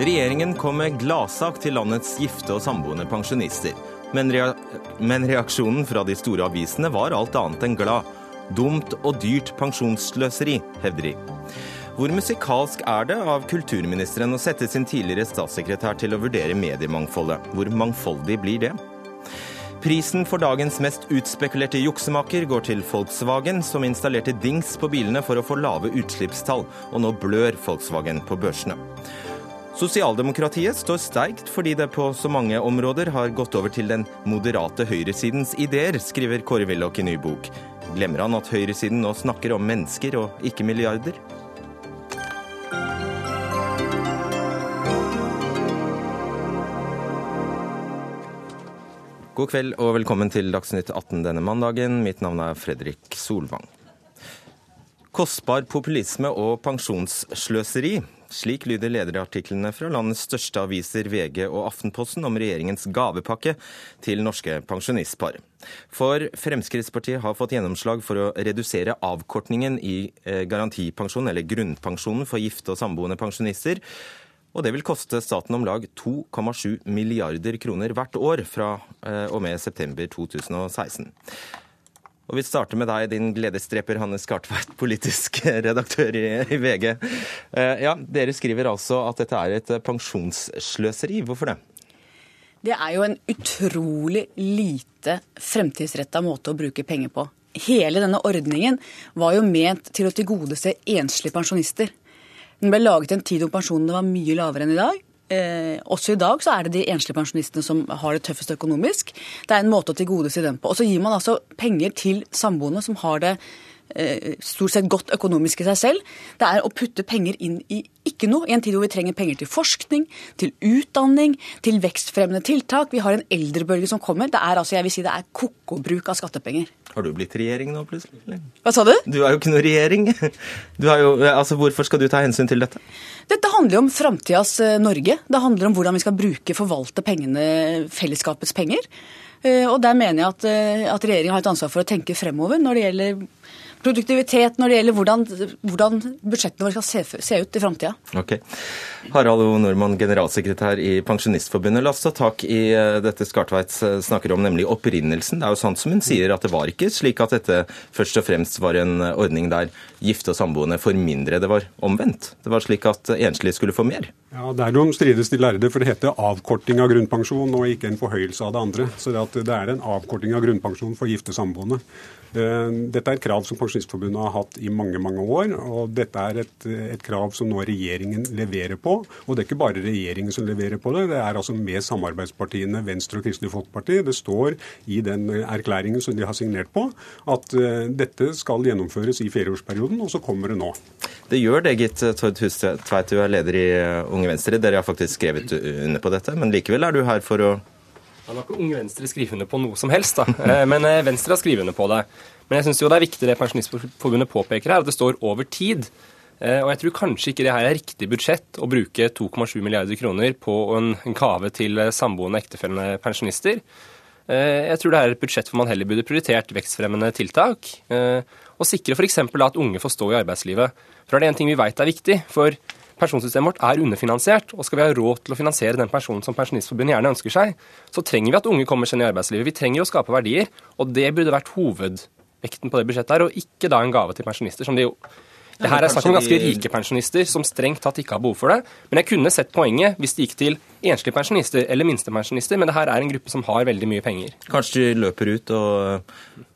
Regjeringen kom med gladsak til landets gifte og samboende pensjonister. Men, rea men, reaksjonen fra de store avisene var alt annet enn glad. Dumt og dyrt pensjonssløseri, hevder de. Hvor musikalsk er det av kulturministeren å sette sin tidligere statssekretær til å vurdere mediemangfoldet? Hvor mangfoldig blir det? Prisen for dagens mest utspekulerte juksemaker går til Volkswagen, som installerte dings på bilene for å få lave utslippstall, og nå blør Volkswagen på børsene. Sosialdemokratiet står sterkt fordi det på så mange områder har gått over til den moderate høyresidens ideer, skriver Kåre Willoch i ny bok. Glemmer han at høyresiden nå snakker om mennesker og ikke milliarder? God kveld og velkommen til Dagsnytt 18 denne mandagen. Mitt navn er Fredrik Solvang. Kostbar populisme og pensjonssløseri. Slik lyder lederartiklene fra landets største aviser VG og Aftenposten om regjeringens gavepakke til norske pensjonistpar. For Fremskrittspartiet har fått gjennomslag for å redusere avkortningen i garantipensjonen garantipensjon, eller grunnpensjonen, for gifte og samboende pensjonister. Og det vil koste staten om lag 2,7 milliarder kroner hvert år fra eh, og med september 2016. Og Vi starter med deg, din gledesdreper Hanne Skartveit, politisk redaktør i, i VG. Eh, ja, Dere skriver altså at dette er et pensjonssløseri. Hvorfor det? Det er jo en utrolig lite fremtidsretta måte å bruke penger på. Hele denne ordningen var jo ment til å tilgodese enslige pensjonister. Den ble laget en tid om pensjonene var mye lavere enn i dag. Eh, også i dag så er det de enslige pensjonistene som har det tøffest økonomisk. Det er en måte å tilgodese dem på. Og så gir man altså penger til samboende som har det stort sett godt økonomisk i seg selv. Det er å putte penger inn i ikke noe, i en tid hvor vi trenger penger til forskning, til utdanning, til vekstfremmende tiltak. Vi har en eldrebølge som kommer. Det er altså, jeg vil si det er ko-ko-bruk av skattepenger. Har du blitt regjering nå, plutselig? Hva sa du? Du er jo ikke noe regjering. Jo, altså, hvorfor skal du ta hensyn til dette? Dette handler jo om framtidas eh, Norge. Det handler om hvordan vi skal bruke, forvalte pengene, fellesskapets penger. Eh, og der mener jeg at, eh, at regjeringa har et ansvar for å tenke fremover når det gjelder produktivitet når det gjelder hvordan, hvordan budsjettene våre skal se, se ut i framtida. Okay. Harald O. Nordmann, generalsekretær i Pensjonistforbundet. La oss ta tak i eh, dette Skartveit eh, snakker om, nemlig opprinnelsen. Det er jo sant som hun sier, at det var ikke slik at dette først og fremst var en eh, ordning der gifte og samboende får mindre. Det var omvendt. Det var slik at enslige skulle få mer. Ja, Derom strides de lærde, for det heter avkorting av grunnpensjon og ikke en forhøyelse av det andre. Så det, er en avkorting av grunnpensjon for gifte samboende. Eh, dette er et krav som Pensjonistforbundet har hatt i mange mange år. og Dette er et, et, krav som nå regjeringen leverer på. Og det er ikke bare regjeringen som leverer på det, det er altså med samarbeidspartiene Venstre og Kristelig Folkeparti. Det står i den erklæringen som de har signert på, at uh, dette skal gjennomføres i fireårsperioden, og så kommer det nå. Det gjør det, gitt. Tord Hustveit, du er leder i Unge Venstre. Dere har faktisk skrevet under på dette, men likevel er du her for å han har ikke Unge Venstre skrevet under på noe som helst, da. Eh, men eh, Venstre har skrevet under på det. Men jeg syns det er viktig det Pensjonistforbundet påpeker her, at det står over tid. Eh, og jeg tror kanskje ikke det her er riktig budsjett å bruke 2,7 milliarder kroner på en gave til samboende ektefellende pensjonister. Jeg tror det er et budsjett hvor man heller burde prioritert vekstfremmende tiltak. Og sikre f.eks. at unge får stå i arbeidslivet. For det er en ting vi vet er viktig. For pensjonssystemet vårt er underfinansiert. Og skal vi ha råd til å finansiere den personen som Pensjonistforbundet gjerne ønsker seg, så trenger vi at unge kommer seg inn i arbeidslivet. Vi trenger å skape verdier. Og det burde vært hovedvekten på det budsjettet her, og ikke da en gave til pensjonister, som de jo det her er snakk om ganske rike pensjonister som strengt tatt ikke har behov for det. Men jeg kunne sett poenget hvis det gikk til enslige pensjonister eller minstepensjonister, men det her er en gruppe som har veldig mye penger. Kanskje de løper ut og,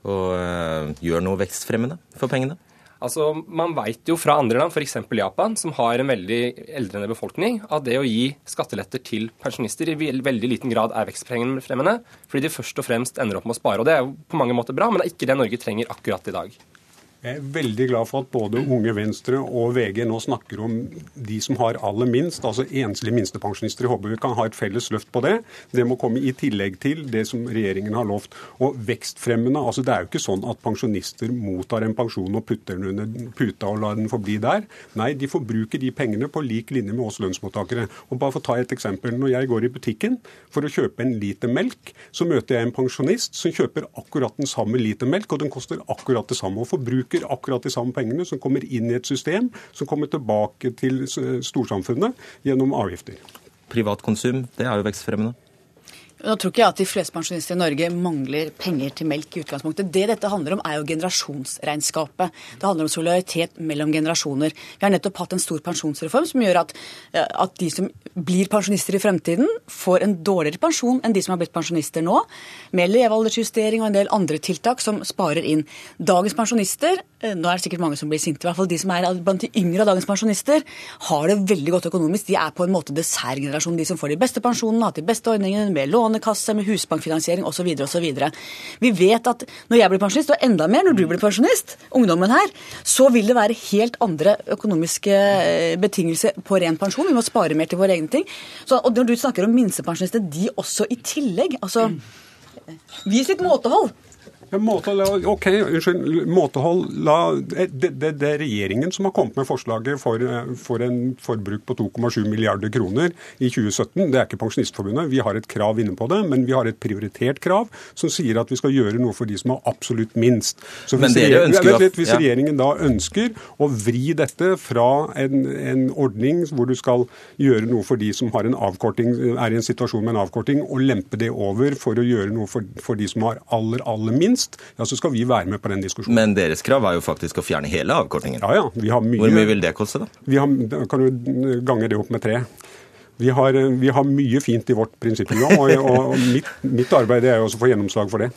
og uh, gjør noe vekstfremmende for pengene? Altså, Man vet jo fra andre land, f.eks. Japan, som har en veldig eldrende befolkning, at det å gi skatteletter til pensjonister i veldig liten grad er vekstfremmende, fordi de først og fremst ender opp med å spare. Og Det er jo på mange måter bra, men det er ikke det Norge trenger akkurat i dag. Jeg er veldig glad for at både Unge Venstre og VG nå snakker om de som har aller minst, altså enslige minstepensjonister. Jeg håper vi kan ha et felles løft på det. Det må komme i tillegg til det som regjeringen har lovt. Og vekstfremmende, altså Det er jo ikke sånn at pensjonister mottar en pensjon og putter den under puta og lar den forbli der. Nei, de får bruke de pengene på lik linje med oss lønnsmottakere. Og bare for å ta et eksempel. Når jeg går i butikken for å kjøpe en liter melk, så møter jeg en pensjonist som kjøper akkurat den samme liter melk, og den koster akkurat det samme. å forbruke ønsker akkurat de samme pengene som kommer inn i et system som kommer tilbake til storsamfunnet gjennom avgifter. Privat konsum, det er jo vekstfremmende. Nå tror ikke jeg at de fleste pensjonister i Norge mangler penger til melk i utgangspunktet. Det dette handler om, er jo generasjonsregnskapet. Det handler om solidaritet mellom generasjoner. Vi har nettopp hatt en stor pensjonsreform som gjør at, at de som blir pensjonister i fremtiden, får en dårligere pensjon enn de som har blitt pensjonister nå, med levealdersjustering og en del andre tiltak som sparer inn. Dagens pensjonister, eh, nå er det sikkert mange som blir sinte, i hvert fall de som er blant de yngre av dagens pensjonister, har det veldig godt økonomisk. De er på en måte dessertgenerasjonen, de som får de beste pensjonene, har de beste ordningene med lån Lånekasse, med husbankfinansiering osv. osv. Vi vet at når jeg blir pensjonist, og enda mer når du blir pensjonist, ungdommen her, så vil det være helt andre økonomiske eh, betingelser på ren pensjon. Vi må spare mer til våre egne ting. Så, og når du snakker om minstepensjonister, de også i tillegg. altså Vis litt måtehold. Måtehold, ok, unnskyld. Måtehold la, det, det, det, er regjeringen som har kommet med forslaget for, for en forbruk på 2,7 milliarder kroner i 2017. Det er ikke Pensjonistforbundet. Vi har et krav inne på det, men vi har et prioritert krav som sier at vi skal gjøre noe for de som har absolutt minst. Så hvis, regjeringen, hvis regjeringen da ønsker å vri dette fra en, en, ordning hvor du skal gjøre noe for de som har en avkorting, er i en situasjon med en avkorting, og lempe det over for å gjøre noe for, for de som har aller, aller minst, minst, ja, så skal vi være med på den diskusjonen. Men deres krav er jo faktisk å fjerne hele avkortingen. Ja, ja. Vi har mye, Hvor mye vil det koste, da? Vi har, kan du gange det opp med tre. Vi har, vi har mye fint i vårt prinsipprogram, og, og mitt, mitt, arbeid er jo også å få gjennomslag for det.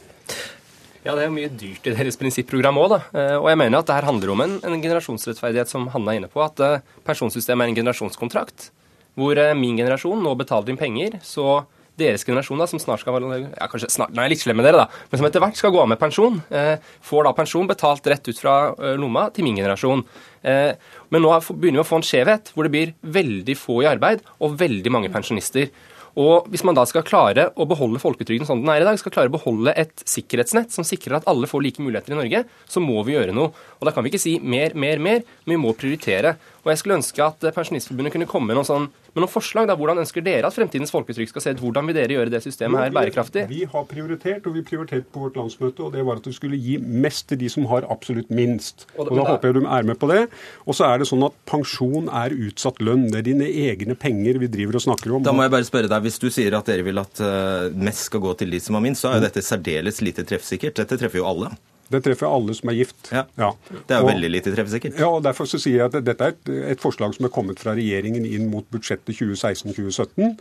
Ja, Det er jo mye dyrt i deres prinsipprogram òg, da. Eh, og jeg mener at det her handler om en, en generasjonsrettferdighet, som Hanne er inne på. At uh, pensjonssystemet er en generasjonskontrakt, hvor uh, min generasjon nå betaler inn penger. så deres generasjon, da, som snart skal ja, kanskje snart, nei, litt slem med dere, da, men som etter hvert skal gå av med pensjon, eh, får da pensjon betalt rett ut fra eh, lomma til min generasjon. Eh, men nå begynner vi å få en skjevhet hvor det blir veldig få i arbeid og veldig mange pensjonister. Og Hvis man da skal klare å beholde folketrygden sånn den er i dag, skal klare å beholde et sikkerhetsnett som sikrer at alle får like muligheter i Norge, så må vi gjøre noe. Og Da kan vi ikke si mer, mer, mer, men vi må prioritere. Og Jeg skulle ønske at Pensjonistforbundet kunne komme med noen sånn med noen forslag da, Hvordan ønsker dere at fremtidens folketrygd skal se ut? Hvordan vil dere gjøre det systemet her bærekraftig? Vi har prioritert, og vi prioriterte på vårt landsmøte, og det var at vi skulle gi mest til de som har absolutt minst. Og, og Da håper jeg du er med på det. Og så er det sånn at pensjon er utsatt lønn. Det er dine egne penger vi driver og snakker om. Da må jeg bare spørre deg, Hvis du sier at dere vil at uh, mest skal gå til de som har minst, så er jo dette særdeles lite treffsikkert. Dette treffer jo alle. Det treffer alle som er gift. Ja. ja. Det er jo og, veldig lite treffsikkert. Ja, og Derfor så sier jeg at dette er et, et, forslag som er kommet fra regjeringen inn mot budsjettet 2016-2017.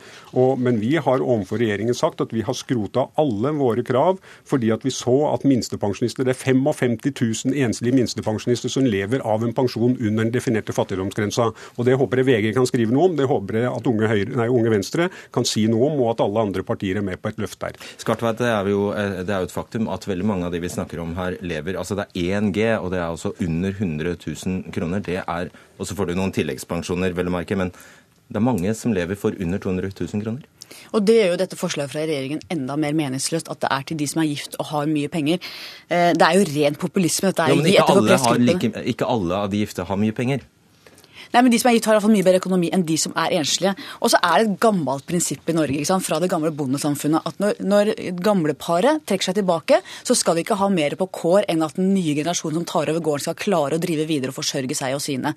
Men vi har overfor regjeringen sagt at vi har skrota alle våre krav fordi at vi så at minstepensjonister Det er 55 000 enslige minstepensjonister som lever av en pensjon under den definerte fattigdomsgrensa. Og Det håper jeg VG kan skrive noe om. Det håper jeg at Unge, Høyre, nei, unge Venstre kan si noe om, og at alle andre partier er med på et løft der. Skartveit, det er jo eh, det er jo et faktum at veldig mange av de vi snakker om her, lever Altså det er 1 G, og det er altså under 100 000 kroner. Det er, Og så får du noen tilleggspensjoner, vel å merke, men det er mange som lever for under 200 000 kroner. Og Det gjør jo dette forslaget fra regjeringen enda mer meningsløst. At det er til de som er gift og har mye penger. Eh, det er jo ren populisme. Dette er jo, men ikke alle, like, ikke alle av de gifte har mye penger. Nei, men De som er gitt, har iallfall mye bedre økonomi enn de som er enslige. Og så er det et gammelt prinsipp i Norge ikke sant? fra det gamle bondesamfunnet at når, når gamleparet trekker seg tilbake, så skal de ikke ha mer på kår enn at den nye generasjonen som tar over gården, skal klare å drive videre og forsørge seg og sine.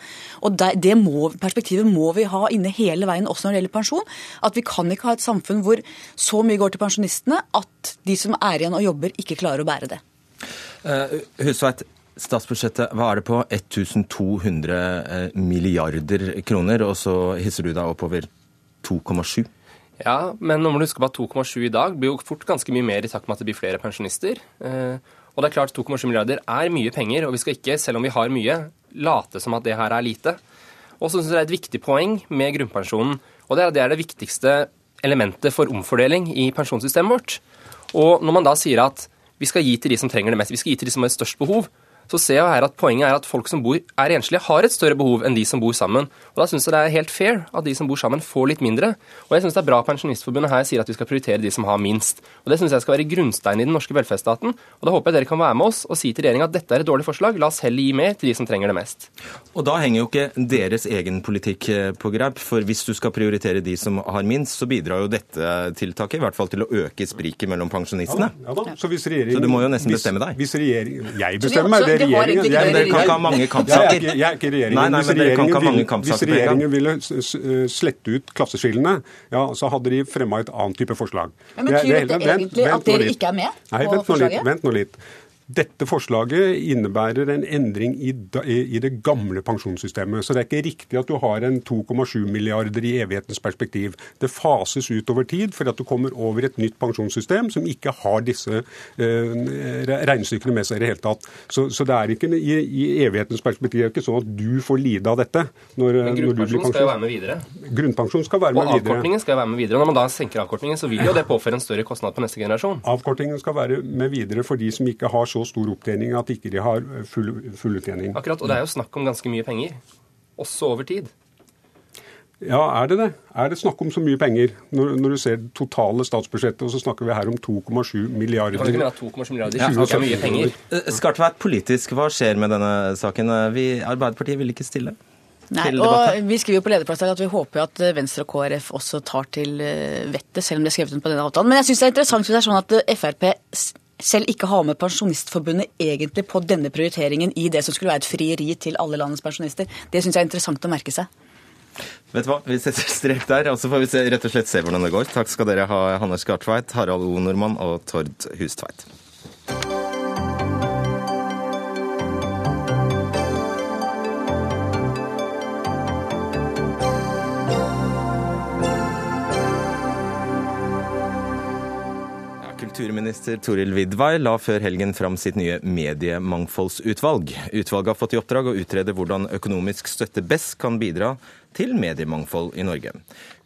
Og det, det må, perspektivet må vi ha inne hele veien, også når det gjelder pensjon. At vi kan ikke ha et samfunn hvor så mye går til pensjonistene at de som er igjen og jobber, ikke klarer å bære det. Uh, Husveit, Statsbudsjettet, hva er det på? 1200 eh, milliarder kroner, og så hisser du deg oppover 2,7? Ja, men nå må du huske på at 2,7 i dag blir jo fort ganske mye mer i takt med at det blir flere pensjonister. Eh, og det er klart 2,7 milliarder er mye penger, og vi skal ikke, selv om vi har mye, late som at det her er lite. Og så syns jeg det er et viktig poeng med grunnpensjonen, og det er at det er det viktigste elementet for omfordeling i pensjonssystemet vårt. Og når man da sier at vi skal gi til de som trenger det mest, vi skal gi til de som har størst behov, så ser jeg her at poenget er at folk som bor, er enslige, har et større behov enn de som bor sammen. Og Da syns jeg det er helt fair at de som bor sammen, får litt mindre. Og jeg syns det er bra Pensjonistforbundet her sier at vi skal prioritere de som har minst. Og Det syns jeg skal være grunnsteinen i den norske velferdsstaten. Og da håper jeg dere kan være med oss og si til regjeringa at dette er et dårlig forslag, la oss heller gi mer til de som trenger det mest. Og da henger jo ikke deres egen politikk eh, på greip, for hvis du skal prioritere de som har minst, så bidrar jo dette tiltaket i hvert fall til å øke spriket mellom pensjonistene. Ja, da, ja da. Så, så, du må jo nesten bestemme deg. Hvis regjering, jeg bestemmer meg. Arbeiderpartiet regjeringen- jeg- dere kan ikke ha mange er kampsaker. ikke, jeg er ikke regjeringen. Nei, nei, Hvis regjeringen mange vil- kampsaker Hvis regjeringen ville eh, slette ut klasseskillene, ja, så hadde de fremma et annet type forslag. Men betyr Det det dette egentlig at dere ikke er med Nei, på vent nå litt, forslaget? Vent nå litt. Dette forslaget innebærer en endring i, i det gamle pensjonssystemet. Så det er ikke riktig at du har en 2,7 milliarder i evighetens perspektiv. Det fases ut over tid for at du kommer over et nytt pensjonssystem som ikke har disse eh, regnestykkene med seg i det hele tatt. Så, så det er ikke i, i evighetens perspektiv det er ikke sånn at du får lide av dette. Når, Men grunnpensjonen skal jo være med videre. Grunnpensjon skal være Og med videre. avkortningen skal være med videre. Når man da senker avkortningen, så vil jo det påføre en større kostnad på neste generasjon. Avkortingen skal være med videre for de som ikke har så stor opptjening at ikke de har full, full uttjening. Akkurat, Og det er jo snakk om ganske mye penger. Også over tid. Ja, er det det? Er det snakk om så mye penger? Når, når du ser det totale statsbudsjettet, og så snakker vi her om 2,7 Du kan ikke milliarder. mene 2,7 milliarder Ja, ikke er mye penger. Eh, Skartveit, politisk, hva skjer med denne saken? Eh, Vi, Arbeiderpartiet vil ikke stille Nei, og Vi skriver jo på lederplass at vi håper at Venstre og KrF også tar til eh, vettet, selv om de har skrevet under på denne avtalen. Men jeg syns det er interessant hvis det er sånn at eh, Frp selv ikke har med Pensjonistforbundet egentlig på denne prioriteringen i det som skulle være et frieri til alle landets pensjonister. Det syns jeg er interessant å merke seg. Vet du hva, Vi setter strek der, og så får vi se, rett og slett se hvordan det går. Takk skal dere ha, Hanne Skartveit, Harald O. Nordmann og Tord Hustveit. Kulturminister Toril Vidvei la før helgen fram sitt nye mediemangfoldsutvalg. Utvalget har fått i oppdrag å utrede hvordan økonomisk støtte best kan bidra til mediemangfold i Norge.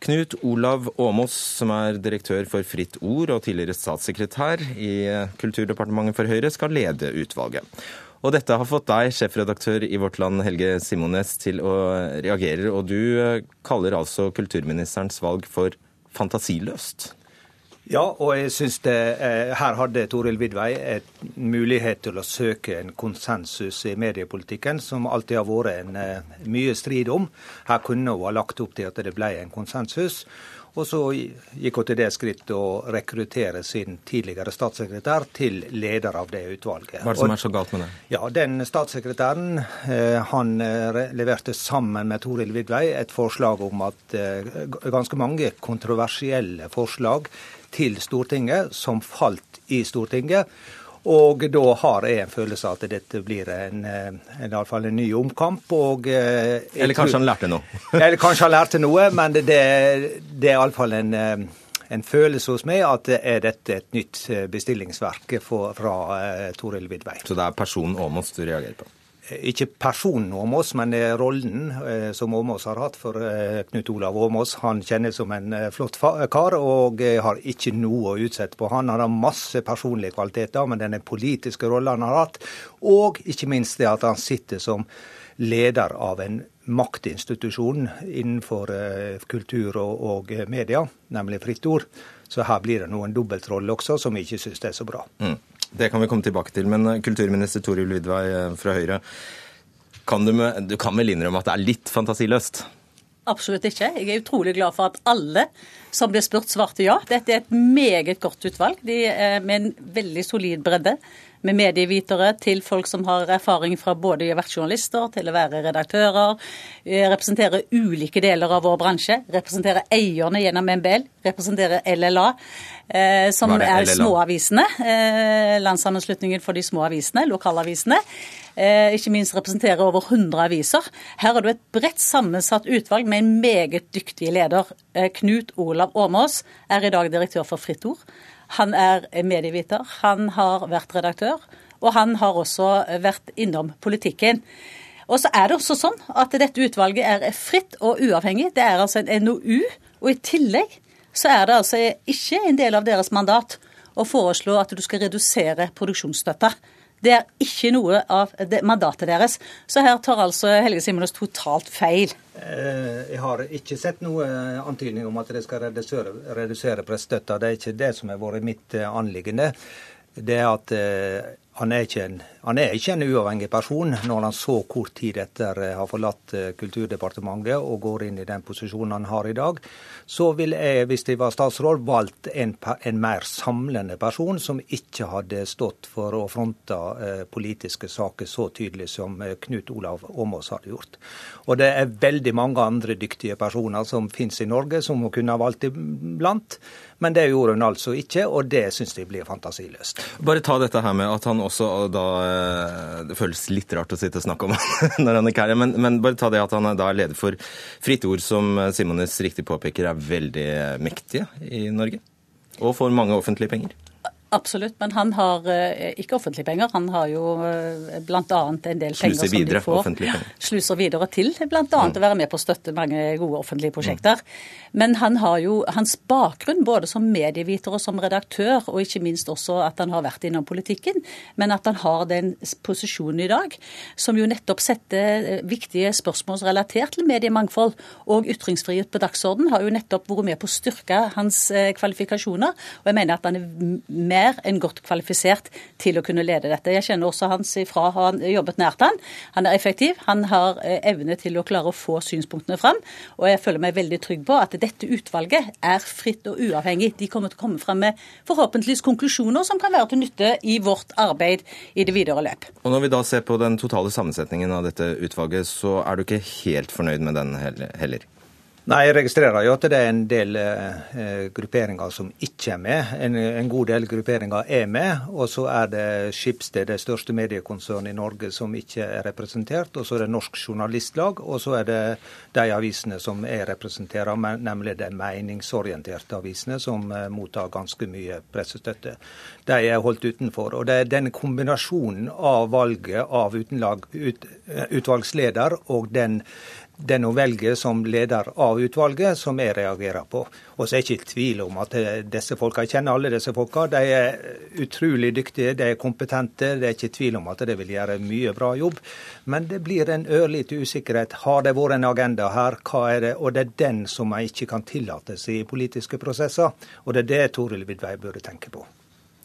Knut Olav Åmås, som er direktør for Fritt Ord og tidligere statssekretær i Kulturdepartementet for Høyre, skal lede utvalget. Og dette har fått deg, sjefredaktør i Vårt Land, Helge Simones, til å reagere. Og du kaller altså kulturministerens valg for fantasiløst. Ja, og jeg synes det, eh, her hadde Toril Vidvei et mulighet til å søke en konsensus i mediepolitikken, som alltid har vært en eh, mye strid om. Her kunne hun ha lagt opp til at det ble en konsensus. Og så gikk hun til det skritt å rekruttere sin tidligere statssekretær til leder av det utvalget. Hva er det som er så galt med det? Ja, Den statssekretæren eh, han leverte sammen med Toril Vidvei et forslag om at ganske mange kontroversielle forslag til Stortinget som falt i Stortinget. Og da har jeg en følelse av at dette blir en, eh, en, en ny omkamp. Og, eh, Eller kanskje han lærte noe? Eller kanskje han lærte noe, men det, det er iallfall en, eh, en følelse hos meg at det er dette et nytt bestillingsverk for, fra Toril Vidvei. Så det er personen Åmås du reagerer på? Ikke personen Åmås, men eh, rollen eh, som Åmås har hatt. For eh, Knut Olav Åmås han kjennes som en eh, flott kar, og eh, har ikke noe å utsette på han. Har masse personlige kvaliteter, men den politiske rollen han har hatt, og ikke minst det at han sitter som leder av en maktinstitusjon innenfor eh, kultur og, eh, media, nemlig Fritt Ord. Så her blir det nå en dobbeltrolle også, som vi ikke syns er så bra. Mm. Det kan vi komme tilbake til. Men eh, kulturminister Toril Vidvei eh, fra Høyre, kan du, med, du kan vel innrømme at det er litt fantasiløst? Absolutt ikke. Jeg er utrolig glad for at alle som ble spurt, svarte ja. Dette er et meget godt utvalg de, med en veldig solid bredde. Med medievitere til folk som har erfaring fra både å være journalister til å være redaktører. eh, Representere ulike deler av vår bransje. Representere eierne gjennom MBL. Representere LLA, eh, som Hva er LLA? småavisene. Eh, Landssammenslutningen for de små avisene, lokalavisene. Eh, ikke minst representere over 100 aviser. Her har du et bredt sammensatt utvalg med en meget dyktig leder. Eh, Knut Olav Åmås er i dag direktør for Fritt Ord. Han er medieviter, han har vært redaktør, og han har også vært innom politikken. Og så er det også sånn at dette utvalget er fritt og uavhengig. Det er altså en NOU, og i tillegg så er det altså ikke en del av deres mandat å foreslå at du skal redusere produksjonsstøtta. Det er ikke noe av mandatet deres. Så her tar altså Helge Simonås totalt feil. Eh, Jeg har ikke sett noe antydning om at det skal redusere, redusere pressestøtta. Det er ikke det som har vært mitt eh, anliggende. Det er at eh, han er, en, han er, ikke en, uavhengig person når han så kort tid etter eh, har forlatt eh, Kulturdepartementet og går inn i den posisjonen han har i dag. Så ville jeg, hvis jeg var statsråd, valgt en, en mer samlende person som ikke hadde stått for å fronte eh, politiske saker så tydelig som Knut Olav Åmås hadde gjort. Og det er veldig mange andre dyktige personer som finnes i Norge, som hun kunne ha valgt iblant. Men det gjorde hun altså ikke, og det syns de blir fantasiløst. Bare ta dette her med at han også da eh, Det føles litt rart å sitte og snakke om når han ikke er her, men, men, bare ta det at han da er leder for Fritt Ord, som Simones riktig påpeker er veldig mektige i Norge. Og får mange offentlige penger. Absolutt, men han har eh, ikke offentlige penger. Han har jo eh, bl.a. en del penger som videre, de får. Sluser videre til bl.a. Mm. å være med på å støtte mange gode offentlige prosjekter. Mm. Men han har jo hans bakgrunn både som medieviter og som redaktør, og ikke minst også at han har vært innom politikken, men at han har den posisjonen i dag som jo nettopp setter eh, viktige spørsmål relatert til mediemangfold og ytringsfrihet på dagsorden, har jo nettopp vært med på å styrke hans kvalifikasjoner. Og jeg mener at han er mer mer enn godt kvalifisert til å kunne lede dette. Jeg kjenner også hans ifra, han jobbet nært han. Han er effektiv, han har eh, evne til å klare å få synspunktene fram. Og jeg føler meg veldig trygg på at dette utvalget er fritt og uavhengig. De kommer til å komme fram med forhåpentligvis konklusjoner som kan være til nytte i vårt arbeid i det videre løp. Og Når vi da ser på den totale sammensetningen av dette utvalget, så er du ikke helt fornøyd med den heller? Nei, Jeg registrerer jo at det er en del eh, grupperinger som ikke er med. En, en, god del grupperinger er med. Og så er det Skipsted, det største mediekonsernet i Norge, som ikke er representert. Og så er det Norsk Journalistlag, og så er det de avisene som er representerer, nemlig de meningsorienterte avisene, som eh, mottar ganske mye pressestøtte. De er holdt utenfor. Og det er den kombinasjonen av valget av utenlag, ut, utvalgsleder og den den hun velger som leder av utvalget, som jeg reagerer på. Og så er jeg ikke i tvil om at disse folka, kjenner alle disse folka. De er utrolig dyktige, de er kompetente. Det er ikke i tvil om at de vil gjøre mye bra jobb. Men det blir en ørlite usikkerhet. Har det vært en agenda her? Hva er det? Og det er den som man ikke kan tillate seg i politiske prosesser. Og det er det Toril Vidvei burde tenke på.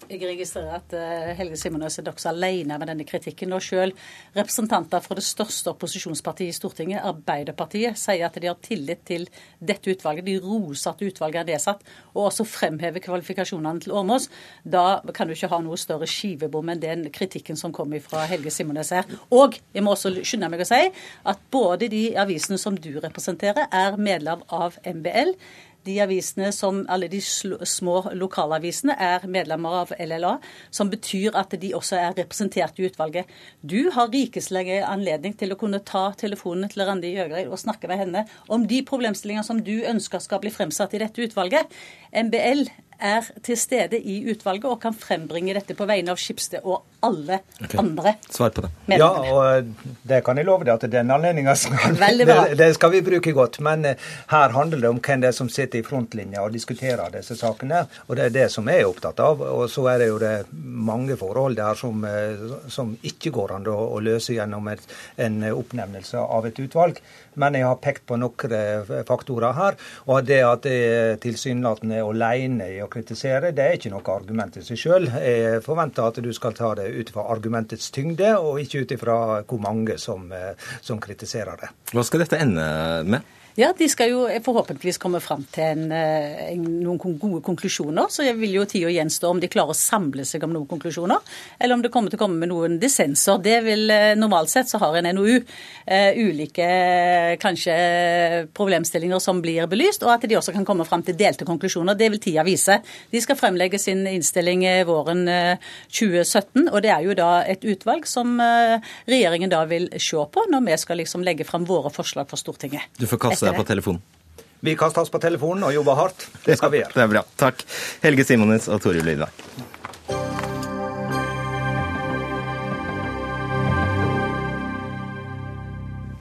Jeg registrerer at uh, Helge Simonøs er også alene med denne kritikken. Og selv representanter fra det største opposisjonspartiet i Stortinget, Arbeiderpartiet, sier at de har tillit til dette utvalget. De roser at utvalget er nedsatt, og også fremhever kvalifikasjonene til Åmås. Da kan du ikke ha noe større skivebom enn den kritikken som kommer fra Helge Simonøs her. Og jeg må også skynde meg å si at både de avisene som du representerer, er medlem av MBL de avisene som alle de små lokalavisene er medlemmer av LLA, som betyr at de også er representert i utvalget. Du har rikeslig anledning til å kunne ta telefonen til Randi Jøgreid og snakke med henne om de problemstillinger som du ønsker skal bli fremsatt i dette utvalget. MBL er til stede i utvalget og kan frembringe dette på vegne av Skipsted og alle okay. andre. Svar på det. Ja, og det kan jeg love deg at den anledninga skal, det, det skal vi bruke godt. Men eh, her handler det om hvem det er som sitter i frontlinja og diskuterer disse sakene. Og det er det som jeg er opptatt av. Og så er det jo det mange forhold der som, eh, som ikke går an å, å løse gjennom et, en oppnevnelse av et utvalg. Men jeg har pekt på noen faktorer her. Og det at jeg tilsynelatende er alene i å kritisere, det er ikke noe argument i seg sjøl. Jeg forventer at du skal ta det ut fra argumentets tyngde, og ikke ut ifra hvor mange som, som kritiserer det. Hva skal dette ende med? Ja, de skal jo forhåpentligvis komme fram til en, eh, en, noen gode konklusjoner. Så jeg vil jo tida gjenstå om de klarer å samle seg om noen konklusjoner, eller om det kommer til å komme med noen dissenser. Det vil eh, Normalt sett så har en NOU uh, ulike kanskje problemstillinger som blir belyst, og at de også kan komme fram til delte konklusjoner. Det vil tida vise. De skal fremlegge sin innstilling våren 2017, og det er jo da et utvalg som regjeringen da vil se på når vi skal liksom legge fram våre forslag for Stortinget. Du får kaste deg på telefonen? Vi kaster oss på telefonen og jobber hardt. Det skal vi gjøre. det er bra. Takk. Helge Simonis og Toril Lydvei.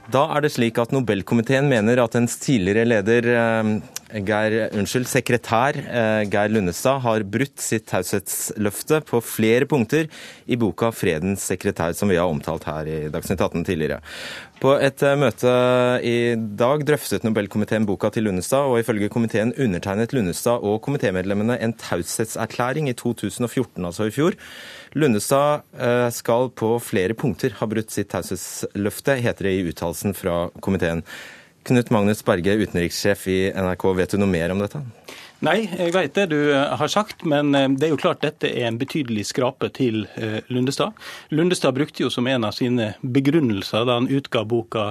Da er det slik at Nobelkomiteen mener at ens tidligere leder eh, Geir, unnskyld, sekretær eh, Geir Lundestad har brutt sitt taushetsløfte på flere punkter i boka 'Fredens sekretær', som vi har omtalt her i Dagsnytt 18 tidligere. På et eh, møte i dag drøftet Nobelkomiteen boka til Lundestad, og ifølge komiteen undertegnet Lundestad og komitémedlemmene en taushetserklæring i 2014, altså i fjor. Lundestad eh, skal på flere punkter ha brutt sitt taushetsløfte, heter det i uttalelsen fra komiteen. Knut Magnus Berge, utenrikssjef i NRK, vet du noe mer om dette? Nei, jeg vet det du eh, har sagt, men eh, det er jo klart dette er en betydelig skrape til eh, Lundestad. Lundestad brukte jo som en av sine begrunnelser da han utga boka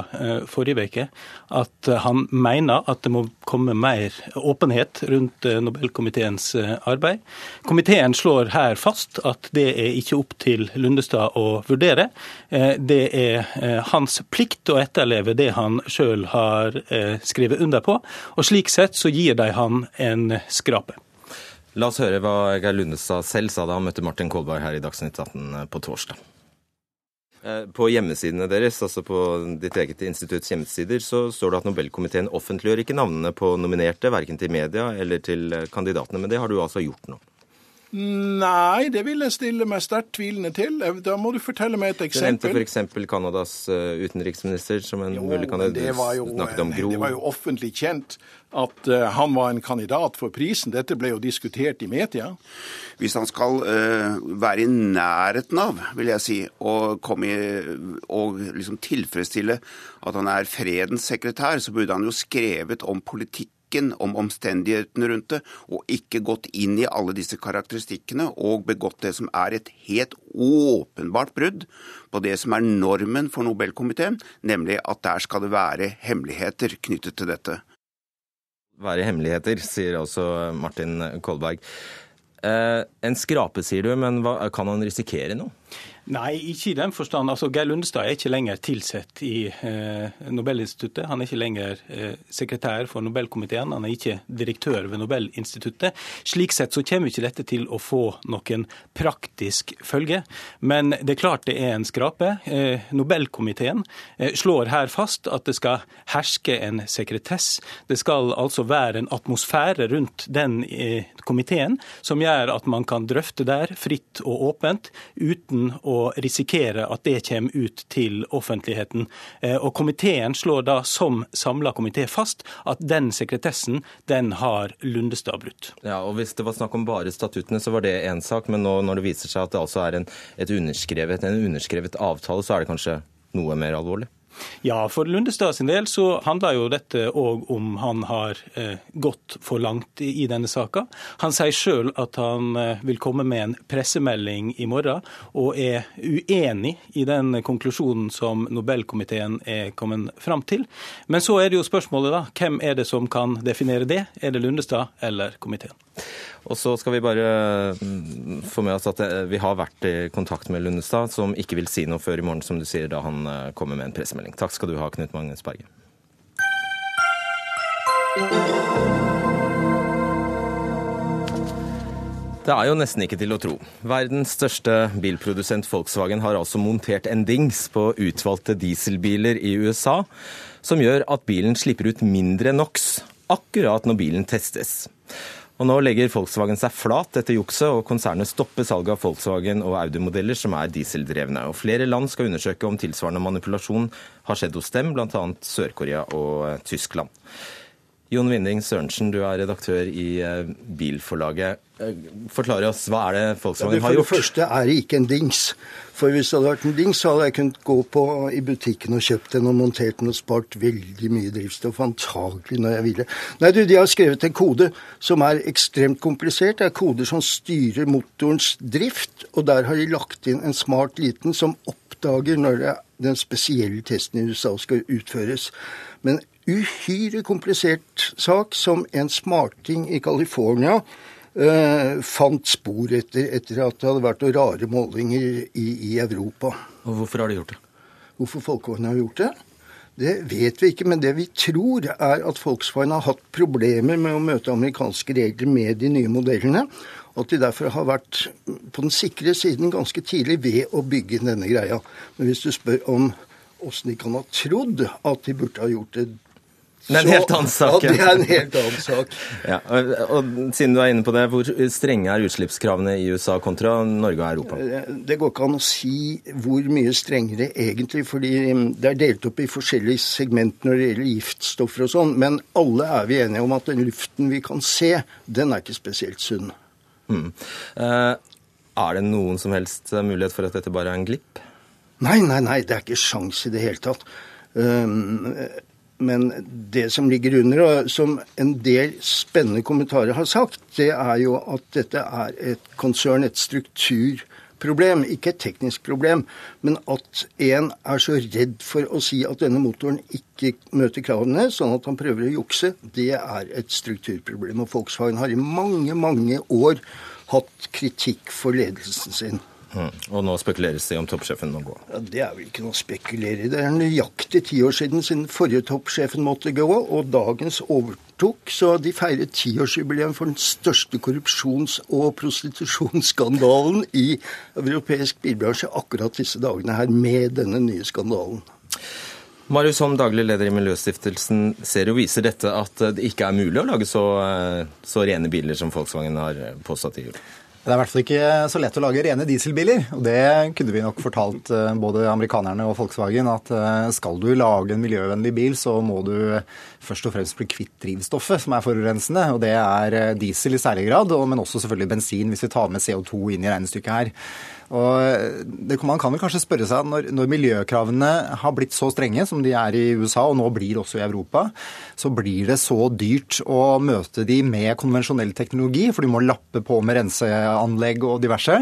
forrige uke, at han mener at det må komme mer åpenhet rundt Nobelkomiteens arbeid. Komiteen slår her fast at det er ikke opp til Lundestad å vurdere. Det er hans plikt å etterleve det han sjøl har skrevet under på, og slik sett så gir de han en skrape. La oss høre hva Geir Lundestad selv sa da han møtte Martin Kolberg her i Dagsnytt 18 eh, på torsdag. Eh, på hjemmesidene deres, altså på ditt eget institutts hjemmesider, så står det at Nobelkomiteen offentliggjør ikke navnene på nominerte, verken til media eller til eh, kandidatene. Men det har du altså gjort nå? Nei, det vil jeg stille meg sterkt tvilende til. Da må du fortelle meg et eksempel. Du nevnte f.eks. Canadas eh, utenriksminister som en jo, mulig kandidat. Det var, jo, det var jo offentlig kjent at uh, han var en kandidat for prisen. Dette ble jo diskutert i media. Hvis han skal uh, være i nærheten av, vil jeg si, og, komme i, og liksom tilfredsstille at han er fredens sekretær, så burde han jo skrevet om politikk kritikken om omstendighetene rundt det, og ikke gått inn i alle disse karakteristikkene og begått det som er et helt åpenbart brudd på det som er normen for Nobelkomiteen, nemlig at der skal det være hemmeligheter knyttet til dette. Være hemmeligheter, sier altså Martin Kolberg. Eh, en skrape, sier du, men hva, kan han risikere noe? Nei, ikke i den forstand. Altså, Geir Lundestad er ikke lenger tilsett i eh, Nobelinstituttet. Han er ikke lenger eh, sekretær for Nobelkomiteen. Han er ikke direktør ved Nobelinstituttet. Slik sett så kommer ikke dette til å få noen praktisk følge. Men det er klart det er en skrape. Eh, Nobelkomiteen eh, slår her fast at det skal herske en sekretess. Det skal altså være en atmosfære rundt den eh, komiteen som gjør at man kan drøfte der fritt og åpent uten å risikere at det kommer ut til offentligheten. Eh, og Komiteen slår da som samla komité fast at den sekretessen den har Lundestad brutt. Ja, og Hvis det var snakk om bare statuttene, så var det én sak. Men nå når det viser seg at det altså er en, underskrevet, en underskrevet avtale, så er det kanskje noe mer alvorlig? Ja, for Lundestad sin del så handler jo dette òg om han har eh, gått for langt i, denne saka. Han sier sjøl at han eh, vil komme med en pressemelding i morgen, og er uenig i den konklusjonen som Nobelkomiteen er kommet fram til. Men så er det jo spørsmålet, da. Hvem er det som kan definere det? Er det Lundestad eller komiteen? Og så skal vi bare mm, få med oss at eh, vi har vært i kontakt med Lundestad, som ikke vil si noe før i morgen, som du sier, da han eh, kommer med en pressemelding. Takk skal du ha, Knut Magnus Berge. Det er jo nesten ikke til å tro. Verdens største bilprodusent Volkswagen har altså montert en dings på utvalgte dieselbiler i USA, som gjør at bilen slipper ut mindre NOx akkurat når bilen testes. Og Nå legger Volkswagen seg flat etter jukset, og konsernet stopper salget av Volkswagen og Audi-modeller som er dieseldrevne. Og Flere land skal undersøke om tilsvarende manipulasjon har skjedd hos dem, bl.a. Sør-Korea og Tyskland. Jon Winding Sørensen, du er redaktør i eh, Bilforlaget. Eh, forklar oss, hva er det Volkswagen har gjort? For det første er det ikke en dings. For hvis det hadde vært en dings, så hadde jeg kunnet gå på, i butikken og kjøpt den og montert den og spart veldig mye drivstoff. Antagelig når jeg ville. Nei, du, de har skrevet en kode som er ekstremt komplisert. Det er koder som styrer motorens drift, og der har de lagt inn en smart liten som oppdager når den spesielle testen i USA skal utføres. Men uhyre komplisert sak som en smarting i California eh, fant spor etter, etter at det hadde vært noen rare målinger i, i Europa. Og Hvorfor har de gjort det? Hvorfor Volkswagen har gjort det? Det vet vi ikke, men det vi tror er at Volkswagen har hatt problemer med å møte amerikanske regler med de nye modellene. Og at de derfor har vært på den sikre siden ganske tidlig ved å bygge denne greia. Men hvis du spør om åssen de kan ha trodd at de burde ha gjort det Det er en helt annen sak. Ja, det er en helt annen sak. Ja, og, og siden du er inne på det, hvor strenge er utslippskravene i USA kontra Norge og Europa? Eh, det går ikke an å si hvor mye strengere egentlig, fordi mm, det er delt opp i forskjellige segment når det gjelder giftstoffer og sånn. Men alle er vi enige om at den luften vi kan se, den er ikke spesielt sunn. Mm. Eh, er det noen som helst mulighet for at dette bare er en glipp? Nei, nei, nei, det er ikke sjans i det hele tatt. Um, men det som ligger under, og som en del spennende kommentarer har sagt, det er jo at dette er et konsern, et strukturproblem, ikke et teknisk problem. Men at en er så redd for å si at denne motoren ikke møter kravene, sånn at han prøver å jukse, det er et strukturproblem. Og Volkswagen har i mange, mange år hatt kritikk for ledelsen sin. Mm. Og nå spekuleres det om toppsjefen må gå? Ja, Det er vel ikke noe å spekulere i. Det er nøyaktig ti år siden siden forrige toppsjefen måtte gå, og dagens overtok. Så de feirer tiårsjubileum for den største korrupsjons- og prostitusjonsskandalen i europeisk bilbransje akkurat disse dagene her, med denne nye skandalen. Marius Holm, daglig leder i Miljøstiftelsen Serio, viser dette at det ikke er mulig å lage så, så rene biler som Volkswagen har påstått de gjorde? Det er i hvert fall ikke så lett å lage rene dieselbiler. og Det kunne vi nok fortalt eh, både amerikanerne og Volkswagen, at eh, skal du lage en miljøvennlig bil, så må du først og fremst bli kvitt drivstoffet som er forurensende. og Det er eh, diesel i særlig grad, men også selvfølgelig bensin, hvis vi tar med CO2 inn i regnestykket her. Og det, Man kan vel kanskje spørre seg når, når, miljøkravene har blitt så strenge som de er i USA, og nå blir også i Europa, så blir det så dyrt å møte de med konvensjonell teknologi, for de må lappe på med renseanlegg og diverse.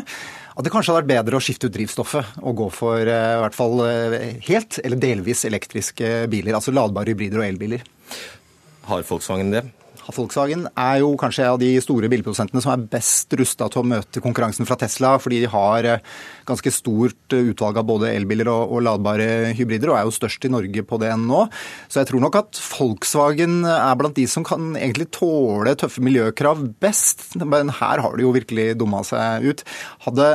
At det kanskje hadde vært bedre å skifte ut drivstoffet og gå for eh, i hvert fall eh, helt eller delvis elektriske biler. Altså ladbare hybrider og elbiler. Har Volkswagen det? Volkswagen er jo kanskje av de store bilprodusentene som er best rusta til å møte konkurransen fra Tesla, fordi de har eh, ganske stort eh, utvalg av både elbiler og, ladbare hybrider, og er jo størst i Norge på det nå. Så jeg tror nok at Volkswagen er blant de som kan egentlig tåle tøffe miljøkrav best. Men her har de jo virkelig dumma seg ut. Hadde,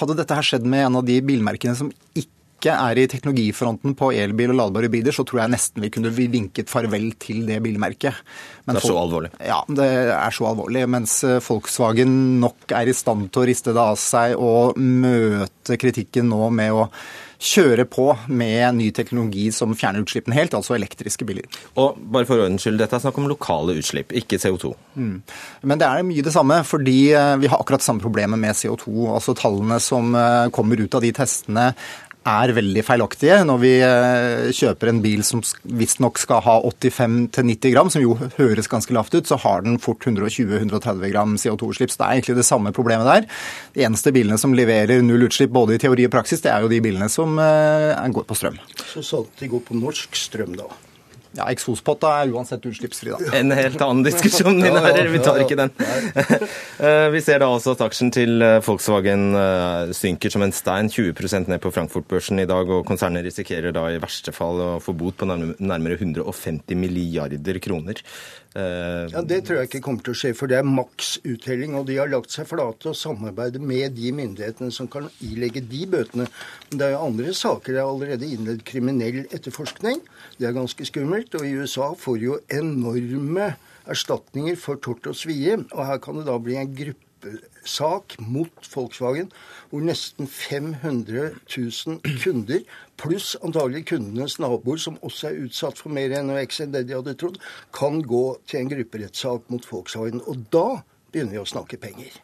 hadde dette her skjedd med en av de bilmerkene som ikke ikke er i teknologifronten på elbil og ladbare biler, så tror jeg nesten vi kunne vinket farvel til det bilmerket. Men det er så alvorlig? Ja, det er så alvorlig. Mens eh, Volkswagen nok er i stand til å riste det av seg og møte kritikken nå med å kjøre på med ny teknologi som fjerner utslippene helt, altså elektriske biler. Og bare for ordens skyld, dette er snakk om lokale utslipp, ikke CO2. Mm. Men det er mye det samme, fordi eh, vi har akkurat samme problemet med CO2. Altså Tallene som eh, kommer ut av de testene er veldig feilaktige. Når vi eh, kjøper en bil som visstnok skal ha 85-90 gram, som jo høres ganske lavt ut, så har den fort 120-130 gram CO2-utslipp. Så det er egentlig det samme problemet der. De eneste bilene som leverer null utslipp både i teori og praksis, det er jo de bilene som eh, går på strøm. Så sant de går på norsk strøm, da. Ja, Eksospotta er uansett utslippsfri, da. En helt annen diskusjon, mine herrer. Vi tar ikke den. Eh, vi ser da altså at aksjen til eh, Volkswagen eh, synker som en stein, 20% ned på Frankfurt-børsen i dag. Og konsernet risikerer da i verste fall å få bot på nærmere 150 milliarder kroner. Ja, Det tror jeg ikke kommer til å skje, for det er maks uttelling. Og de har lagt seg flate og samarbeider med de myndighetene som kan ilegge de bøtene. Men det er jo andre saker. Det er allerede innledd kriminell etterforskning. Det er ganske skummelt. Og i USA får jo enorme erstatninger for tort og svie. Og her kan det da bli en gruppesak mot Volkswagen hvor nesten 500 000 kunder, pluss antagelig kundenes naboer, som også er utsatt for mer NOx enn det de hadde trodd, kan gå til en grupperettssak mot Volkswagen. Og da begynner vi å snakke penger.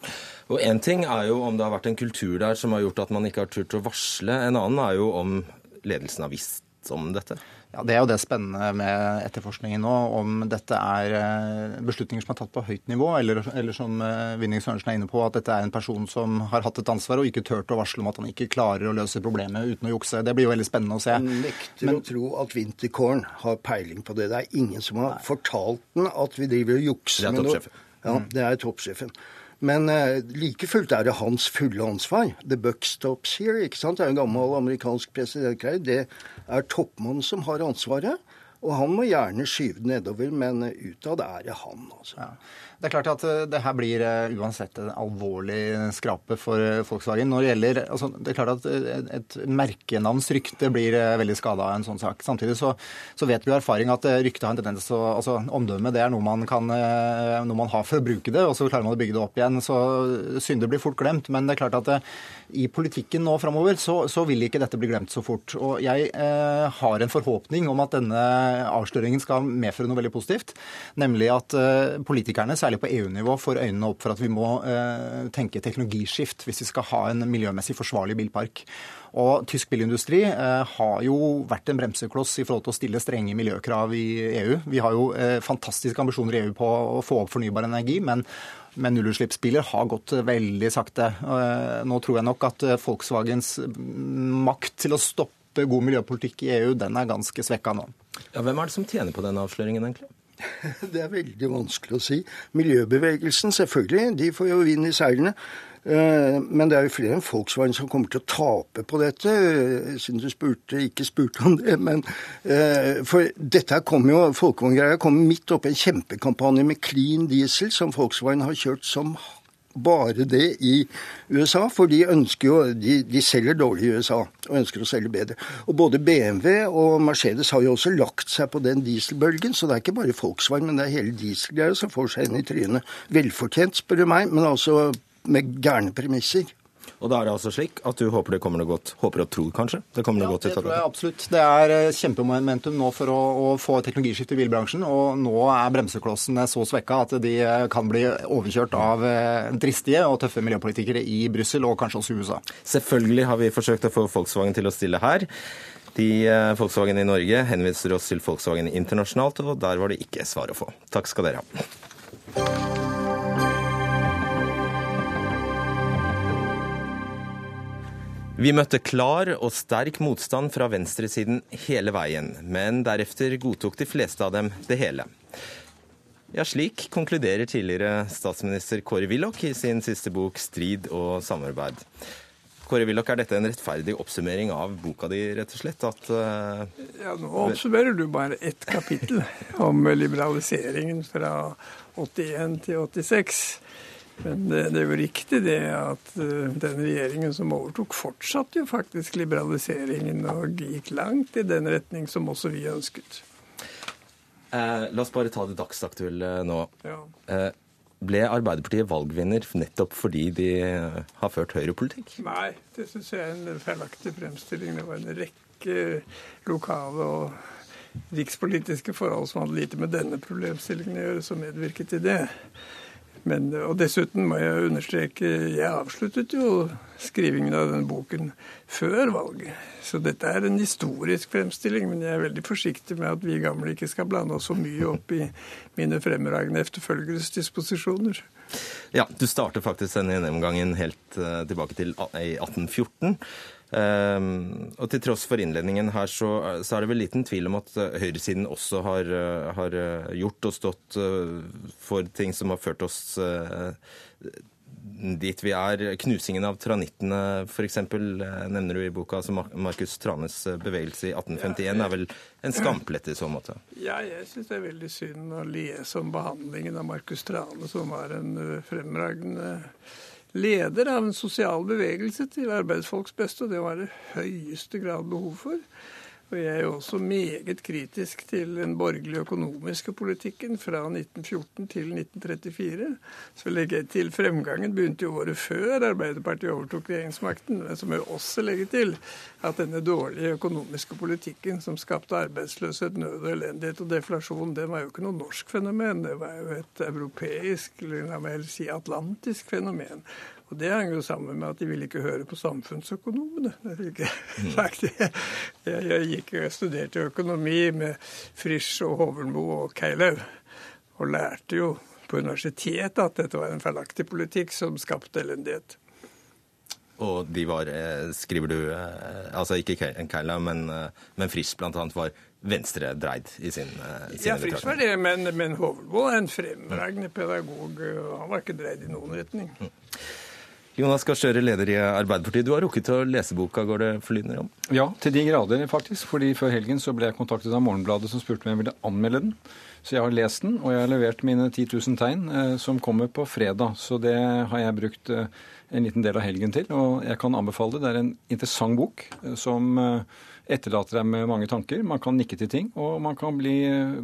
Og Én ting er jo om det har vært en kultur der som har gjort at man ikke har turt å varsle. En annen er jo om ledelsen har visst om dette. Ja, Det er jo det spennende med etterforskningen nå, om dette er eh, beslutninger som er tatt på høyt nivå, eller, eller som eh, Vinning Sørensen er inne på, at dette er en person som har hatt et ansvar og ikke turt å varsle om at han ikke klarer å løse problemet uten å jukse. Det blir jo veldig spennende å se. Han nekter Men, å tro at Winterkorn har peiling på det. Det er ingen som har fortalt den at vi driver og jukser med noe. Ja, det er toppsjefen. Men uh, like fullt er det hans fulle ansvar. The buck stops here. ikke sant? Det er en gammel amerikansk presidentgreie. Det er toppmannen som har ansvaret. Og han må gjerne skyve det nedover, men utad er det han, altså. Ja. Det er klart at eh, det her blir eh, uansett en alvorlig skrape for eh, Volkswagen. Når det gjelder, altså, det er klart at Et merkenavns rykte blir veldig skada av en sånn sak. Samtidig så, så vet vi av erfaring at ryktet har en tendens til å altså, Omdømme det er noe man, kan, noe man har for å bruke det, og så klarer man å bygge det opp igjen. Så synder blir fort glemt. Men det er klart at i politikken nå framover så, så, vil ikke dette bli glemt så fort. Og jeg eh, har en forhåpning om at denne avsløringen skal medføre noe veldig positivt. Nemlig at eh, politikerne, særlig særlig på EU-nivå, får øynene opp for at vi må eh, tenke teknologiskift hvis vi skal ha en miljømessig forsvarlig bilpark. Og Tysk bilindustri eh, har jo vært en bremsekloss i forhold til å stille strenge miljøkrav i EU. Vi har jo eh, fantastiske ambisjoner i EU på å få opp fornybar energi, men men nullutslippsbiler har gått veldig sakte. Eh, nå tror jeg nok at eh, Volkswagens makt til å stoppe god miljøpolitikk i EU, den er ganske svekka nå. Ja, hvem er det som tjener på denne avsløringen, egentlig? Det er veldig vanskelig å si. Miljøbevegelsen, selvfølgelig, de får jo vind i seilene. Eh, men det er jo flere enn Volkswagen som kommer til å tape på dette, siden du spurte, ikke spurte om det. Men, eh, for dette kom jo, Folkevogn-greia kommer midt oppi en kjempekampanje med clean diesel, som Volkswagen har kjørt som bare det i USA, for de ønsker jo de, de, selger dårlig i USA og ønsker å selge bedre. Og Både BMW og Mercedes har jo også lagt seg på den dieselbølgen, så det er ikke bare Volkswagen, men det er hele dieselgreia som får seg inn i trynet. Velfortjent, spør du meg, men altså med gærne premisser. Og da er det altså slik at du håper det kommer noe godt, håper og tror kanskje det kommer noe ja, godt det? tror jeg absolutt. Det er eh, kjempemomentum nå for å, å få teknologiskifte i bilbransjen. Og nå er bremseklossene så svekka at de eh, kan bli overkjørt av eh, dristige og tøffe miljøpolitikere i Brussel og kanskje også i USA. Selvfølgelig har vi forsøkt å få Volkswagen til å stille her. De Volkswagen i Norge henviser oss til Volkswagen internasjonalt, og der var det ikke svar å få. Takk skal dere ha. Vi møtte klar og sterk motstand fra venstresiden hele veien, men deretter godtok de fleste av dem det hele. Ja, slik konkluderer tidligere statsminister Kåre Willoch i sin siste bok 'Strid og samarbeid'. Kåre Willoch, er dette en rettferdig oppsummering av boka di, rett og slett? At, uh... Ja, nå oppsummerer du bare ett kapittel om liberaliseringen fra 81 til 86. Men det, det, er jo riktig det at uh, den regjeringen som overtok, fortsatte jo faktisk liberaliseringen og gikk langt i den retning som også vi ønsket. Eh, la oss bare ta det dagsaktuelle nå. Ja. Eh, ble Arbeiderpartiet valgvinner nettopp fordi de har ført høyrepolitikk? Nei, det syns jeg er en feilaktig fremstilling. Det var en rekke lokale og rikspolitiske forhold som hadde lite med denne problemstillingen å gjøre, som medvirket til det. Men, og dessuten må jeg understreke, jeg avsluttet jo skrivingen av denne boken før valget. Så dette er en historisk fremstilling, men jeg er veldig forsiktig med at vi gamle ikke skal blande oss så mye opp i mine fremragende efterfølgeres disposisjoner. Ja, du starter faktisk denne gjennomgangen helt uh, tilbake til 1814. Um, og til tross for innledningen her, så, så, er det vel liten tvil om at uh, høyresiden også har, uh, har uh, gjort og stått for ting som har ført oss dit vi er. Knusingen av tranittene, f.eks., nevner du i boka. altså Markus Tranes bevegelse i 1851 er vel en skamplett i så måte? Ja, jeg syns det er veldig synd å lese om behandlingen av Markus Trane, som var en fremragende leder av en sosial bevegelse til arbeidsfolks beste, og det var det høyeste grad behov for. Og jeg er jo også meget kritisk til den borgerlige økonomiske politikken fra 1914 til 1934. Så legger jeg til fremgangen begynte jo året før Arbeiderpartiet overtok regjeringsmakten. Men så må jeg også legge til at denne dårlige økonomiske politikken som skapte arbeidsløshet, nød og elendighet og deflasjon, det var jo ikke noe norsk fenomen. Det var jo et europeisk, eller la meg si atlantisk fenomen. Og Det henger jo sammen med at de ville ikke høre på samfunnsøkonomene. Jeg, mm. jeg, jeg gikk og studerte økonomi med Frisch og Hovenbo og Keilev, og lærte jo på universitetet at dette var en feilaktig politikk som skapte elendighet. Og de var, eh, skriver du, eh, altså ikke Keilev, men, eh, men Frisch bl.a. var venstredreid i sin, Ja, Frisch var det, men, men Hovenbo er en fremragende pedagog. Han var ikke dreid i noen retning. Mm. Jonas Gahr Støre, leder i Arbeiderpartiet. Du har rukket å lese boka, går det forlydender om? Ja, til de grader, faktisk. fordi før helgen så ble jeg kontaktet av Morgenbladet som spurte om jeg ville anmelde den. Så jeg har lest den, og jeg har levert mine 10 000 tegn, eh, som kommer på fredag. Så det har jeg brukt eh, en liten del av helgen til, og jeg kan anbefale det. Det er en interessant bok eh, som etterlater deg med mange tanker. Man kan nikke til ting, og man kan bli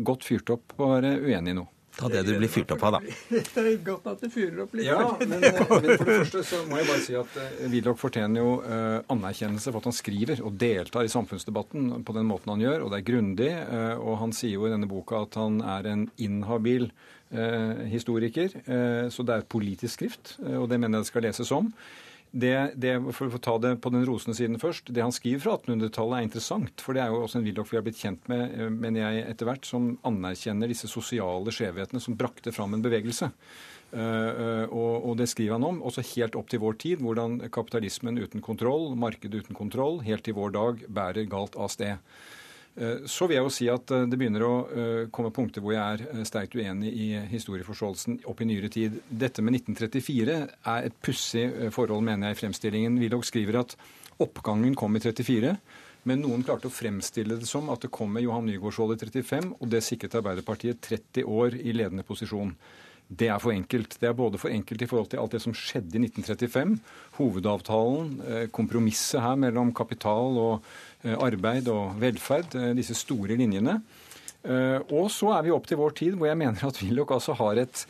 godt fyrt opp og være uenig i noe. Ta det du blir fyrt opp av, da. Det er godt at du fyrer opp litt. Ja, men, men, for det første så må jeg bare si at uh, Willoch fortjener jo uh, anerkjennelse for at han skriver og deltar i samfunnsdebatten på den måten han gjør, og det er grundig. Og han sier jo i denne boka at han er en inhabil historiker, så det er et politisk skrift, og det mener jeg det skal leses om. Det, det, for å ta det på den rosende siden først, det han skriver fra 1800-tallet er interessant. For det er jo også en Willoch vi har blitt kjent med, eh, mener jeg, etter hvert, som anerkjenner disse sosiale skjevhetene som brakte fram en bevegelse. Uh, og, det skriver han om, også helt opp til vår tid, hvordan kapitalismen uten kontroll, markedet uten kontroll, helt til vår dag bærer galt av sted. Eh, så vil jeg jo si at eh, det begynner å eh, komme punkter hvor jeg er sterkt uenig i historieforståelsen opp i nyere tid. Dette med 1934 er et pussig forhold, mener jeg, i fremstillingen. Willoch skriver at oppgangen kom i 34. Men noen klarte å fremstille det som at det kom med Johan Nygaardsvold i 35, og det sikret Arbeiderpartiet 30 år i ledende posisjon. Det er for enkelt. Det er både for enkelt i forhold til alt det som skjedde i 1935, hovedavtalen, kompromisset her mellom kapital og arbeid og velferd, eh, disse store linjene. Eh, og så er vi opp til vår tid, hvor jeg mener at Willoch altså har et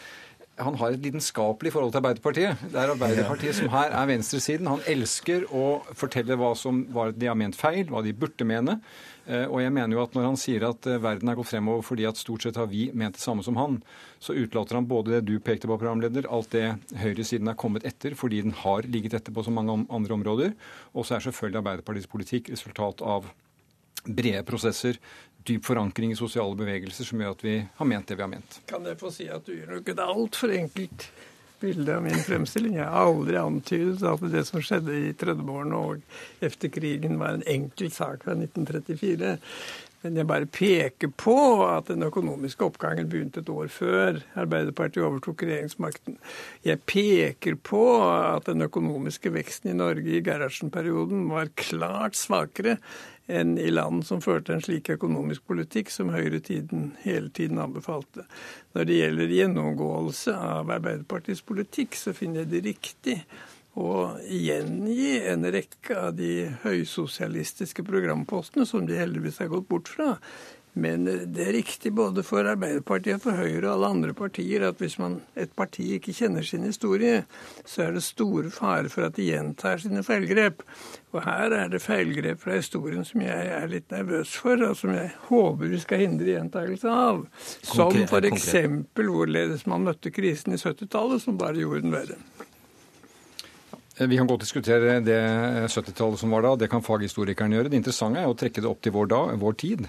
han har et lidenskapelig forhold til Arbeiderpartiet. Det er Arbeiderpartiet som her er venstresiden. Han elsker å fortelle hva som var, de har ment feil, hva de burde mene. Og jeg mener jo at når han sier at verden er gått fremover fordi at stort sett har vi ment det samme som han, så utelater han både det du pekte på, programleder, alt det høyresiden er kommet etter fordi den har ligget etter på så mange andre områder. Og så er selvfølgelig Arbeiderpartiets politikk resultat av brede prosesser, dyp forankring i sosiale bevegelser som gjør at vi har ment det vi har ment. Kan jeg få si at du gjør nok et altfor enkelt bilde av min fremstilling. Jeg har aldri antydet at det som skjedde i Trøndeborgen og etter krigen var en enkel sak fra 1934. Men jeg bare peker på at den økonomiske oppgangen begynte et år før Arbeiderpartiet overtok regjeringsmakten. Jeg peker på at den økonomiske veksten i Norge i Gerhardsen-perioden var klart svakere enn i land som førte en slik økonomisk politikk som høyretiden hele tiden anbefalte. Når det gjelder gjennomgåelse av Arbeiderpartiets politikk, så finner jeg det riktig å gjengi en rekke av de høysosialistiske programpostene som de heldigvis har gått bort fra. Men det er riktig både for Arbeiderpartiet, for Høyre og alle andre partier at hvis man, et parti ikke kjenner sin historie, så er det store fare for at de gjentar sine feilgrep. Og her er det feilgrep fra historien som jeg er litt nervøs for, og som jeg håper vi skal hindre gjentakelse av. Som f.eks. hvorledes man møtte krisen i 70-tallet, som bare gjorde den verre. Eh, vi kan godt diskutere det 70-tallet som var da. Det kan faghistorikeren gjøre. Det interessante er å trekke det opp til vår, dag, vår tid.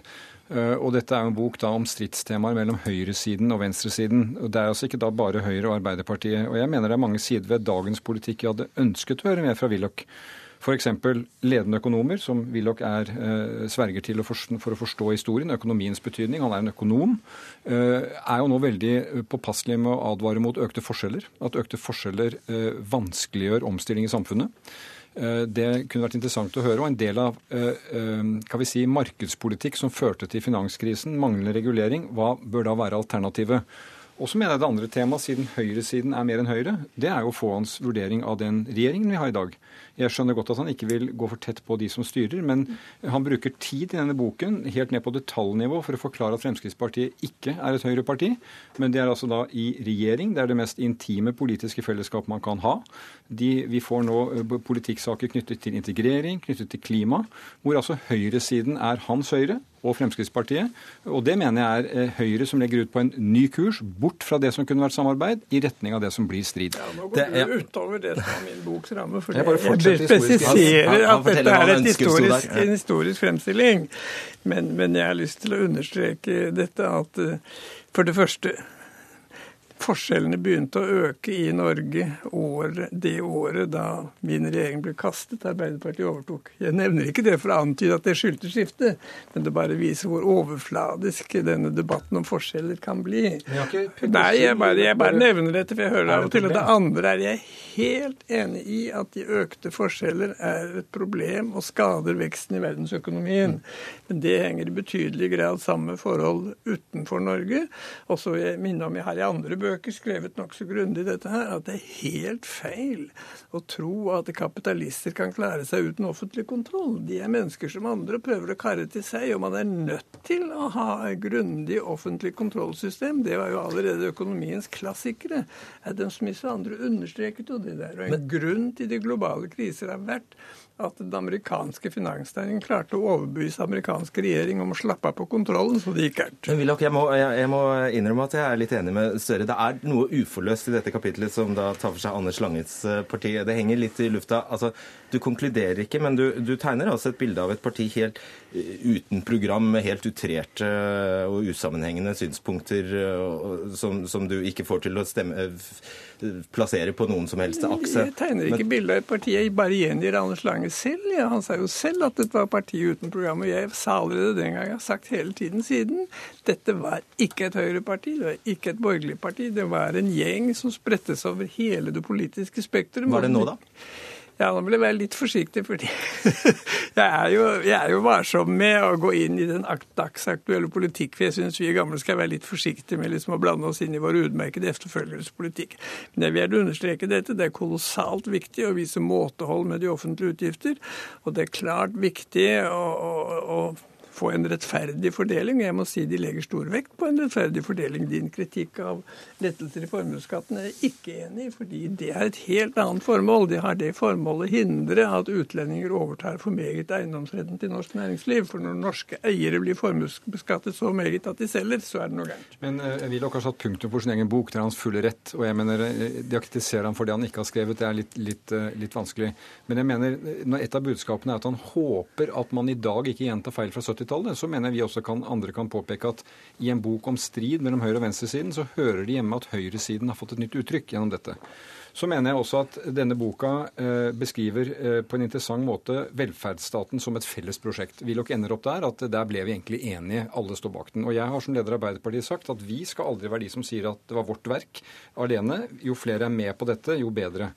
Eh, og dette er en bok da om stridstemaer mellom høyresiden og venstresiden. Det er altså ikke da bare Høyre og Arbeiderpartiet. Og jeg mener det er mange sider ved dagens politikk jeg hadde ønsket å høre mer fra Willoch. F.eks. ledende økonomer, som Willoch er eh, sverger til for, å forstå historien, økonomiens betydning. Han er en økonom. Eh, er jo nå veldig påpasselig med å advare mot økte forskjeller. At økte forskjeller eh, vanskeliggjør omstilling i samfunnet. Det kunne vært interessant å høre. Og en del av kan vi si, markedspolitikk som førte til finanskrisen, manglende regulering, hva bør da være alternativet? Og så mener jeg det andre temaet, siden høyresiden er mer enn Høyre, det er jo få hans vurdering av den regjeringen vi har i dag. Jeg skjønner godt at han ikke vil gå for tett på de som styrer, men han bruker tid i denne boken helt ned på detaljnivå for å forklare at Fremskrittspartiet ikke er et høyreparti, men det er altså da i regjering. Det er det mest intime politiske fellesskap man kan ha. De, vi får nå eh, politikksaker knyttet til integrering, knyttet til klima, hvor altså høyresiden er hans Høyre og Fremskrittspartiet. Og det mener jeg er eh, Høyre som legger ut på en ny kurs, bort fra det som kunne vært samarbeid, i retning av det som blir strid. Ja, nå går du utover det som er min boks ramme. for jeg, jeg presiserer at dette er et historisk, en historisk fremstilling. Men, men, jeg har lyst til å understreke dette at eh, for det første forskjellene begynte å øke i Norge år, det året da min regjering ble kastet, Arbeiderpartiet overtok. Jeg nevner ikke det for å antyde at det skyldtes skiftet, men det bare viser hvor overfladisk denne debatten om forskjeller kan bli. Nei, jeg bare, jeg bare nevner dette, for jeg hører av og til at det andre er jeg helt enig i at de økte forskjeller er et problem og skader veksten i verdensøkonomien. Men det henger i betydelig grad sammen med forhold utenfor Norge. Og så vil jeg minne om jeg har i andre bøker skrevet nokså grundig dette her, at det er helt feil å tro at kapitalister kan klare seg uten offentlig kontroll. De er mennesker som andre og prøver å karre til seg, og man er nødt til å ha et grundig offentlig kontrollsystem. Det var jo allerede økonomiens klassikere. Adam Smith og andre understreket jo det der. Og en grunn til de globale kriser har vært at den amerikanske finansnæringen klarte å overbevise amerikansk regjering om å slappe av på kontrollen, så det gikk gærent. Willoch, jeg, jeg må innrømme at jeg er litt enig med Støre. Det er noe uforløst i dette kapitlet som da tar for seg Anders Langes eh, parti. Det henger litt i lufta. Altså, du konkluderer ikke, men du, du tegner altså et bilde av et parti helt eh, uten program, med helt utrerte og usammenhengende synspunkter som, som, du ikke får til å stemme, plassere på noen som helst akse. Jeg tegner ikke men... bilde av et parti, jeg bare gjengir Anders Lange selv. Ja, han sa jo selv at dette var parti uten program, og jeg sa allerede den gang, jeg har sagt hele tiden siden, dette var ikke et høyreparti, det var ikke et borgerlig parti, det var en gjeng som spredtes over hele det politiske spektrum. Hva er det nå, da? Ja, nå vil jeg være litt forsiktig, fordi jeg er, jo, jeg er jo varsom med å gå inn i den dagsaktuelle politikk. For jeg syns vi gamle skal være litt forsiktige med liksom å blande oss inn i vår utmerkede efterfølgerpolitikk. Men jeg vil understreke dette. Det er kolossalt viktig å vise måtehold med de offentlige utgifter. Og det er klart viktig å, å, å få en rettferdig fordeling. Jeg må si de legger stor vekt på en rettferdig fordeling. Din kritikk av lettelser i formuesskatten er jeg ikke enig i, fordi det er et helt annet formål. De har det formålet hindre at utlendinger overtar for meget eiendomsretten til norsk næringsliv. For når norske eiere blir formuesbeskattet så meget at de selger, så er det noe gærent. Men uh, Willoch har satt punktum for sin egen bok. Det er hans fulle rett. Og jeg mener, eh, de har kritisert ham for det han ikke har skrevet, det er litt, litt, uh, litt vanskelig. Men jeg mener, når et av budskapene er at han håper at man i dag ikke gjentar feil fra 70 70 så mener jeg vi også kan, andre kan påpeke at i en bok om strid mellom høyre- og venstresiden, så hører det hjemme at høyresiden har fått et nytt uttrykk gjennom dette. Så mener jeg også at denne boka eh, beskriver eh, på en interessant måte velferdsstaten som et felles prosjekt. Willoch ender opp der at der ble vi egentlig enige, alle står bak den. Og jeg har som leder av Arbeiderpartiet sagt at vi skal aldri være de som sier at det var vårt verk alene. Jo flere er med på dette, jo bedre.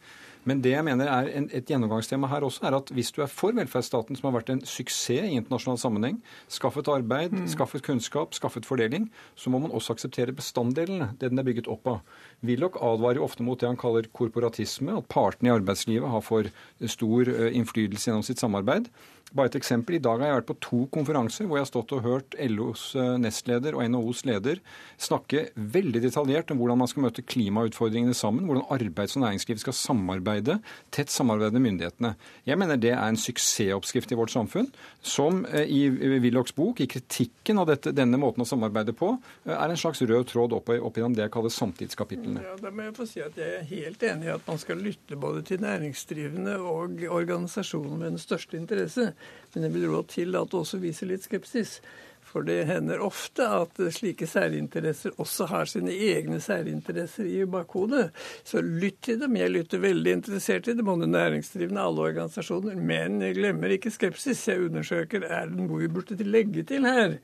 Men det jeg mener er en, et gjennomgangstema her også, er at hvis du er for velferdsstaten, som har vært en suksess i internasjonal sammenheng, skaffet arbeid, mm. skaffet kunnskap, skaffet fordeling, så må man også akseptere bestanddelene, det den er bygget opp av. Willoch advarer ofte mot det han kaller korporatisme, at partene i arbeidslivet har for stor eh, innflytelse gjennom sitt samarbeid. Bare et eksempel. I dag har jeg vært på to konferanser hvor jeg har stått og hørt LOs eh, nestleder og NHOs leder snakke veldig detaljert om hvordan man skal møte klimautfordringene sammen, hvordan arbeids- og næringsliv skal samarbeide, tett samarbeide med myndighetene. Jeg mener det er en suksessoppskrift i vårt samfunn, som eh, i Willochs bok, i kritikken av dette, denne måten å samarbeide på, eh, er en slags rød tråd opp, opp gjennom det jeg kaller samtidskapitlene. Ja, da må jeg få si at Jeg er helt enig i at man skal lytte både til næringsdrivende og organisasjoner med den største interesse. Men jeg vil råde til at det også viser litt skepsis. For det hender ofte at slike særinteresser også har sine egne særinteresser i bakhodet. Så lytt til dem. Jeg lytter veldig interessert til det, både næringsdrivende, alle organisasjoner. Men jeg glemmer ikke skepsis. Jeg undersøker er det noe vi burde legge til her.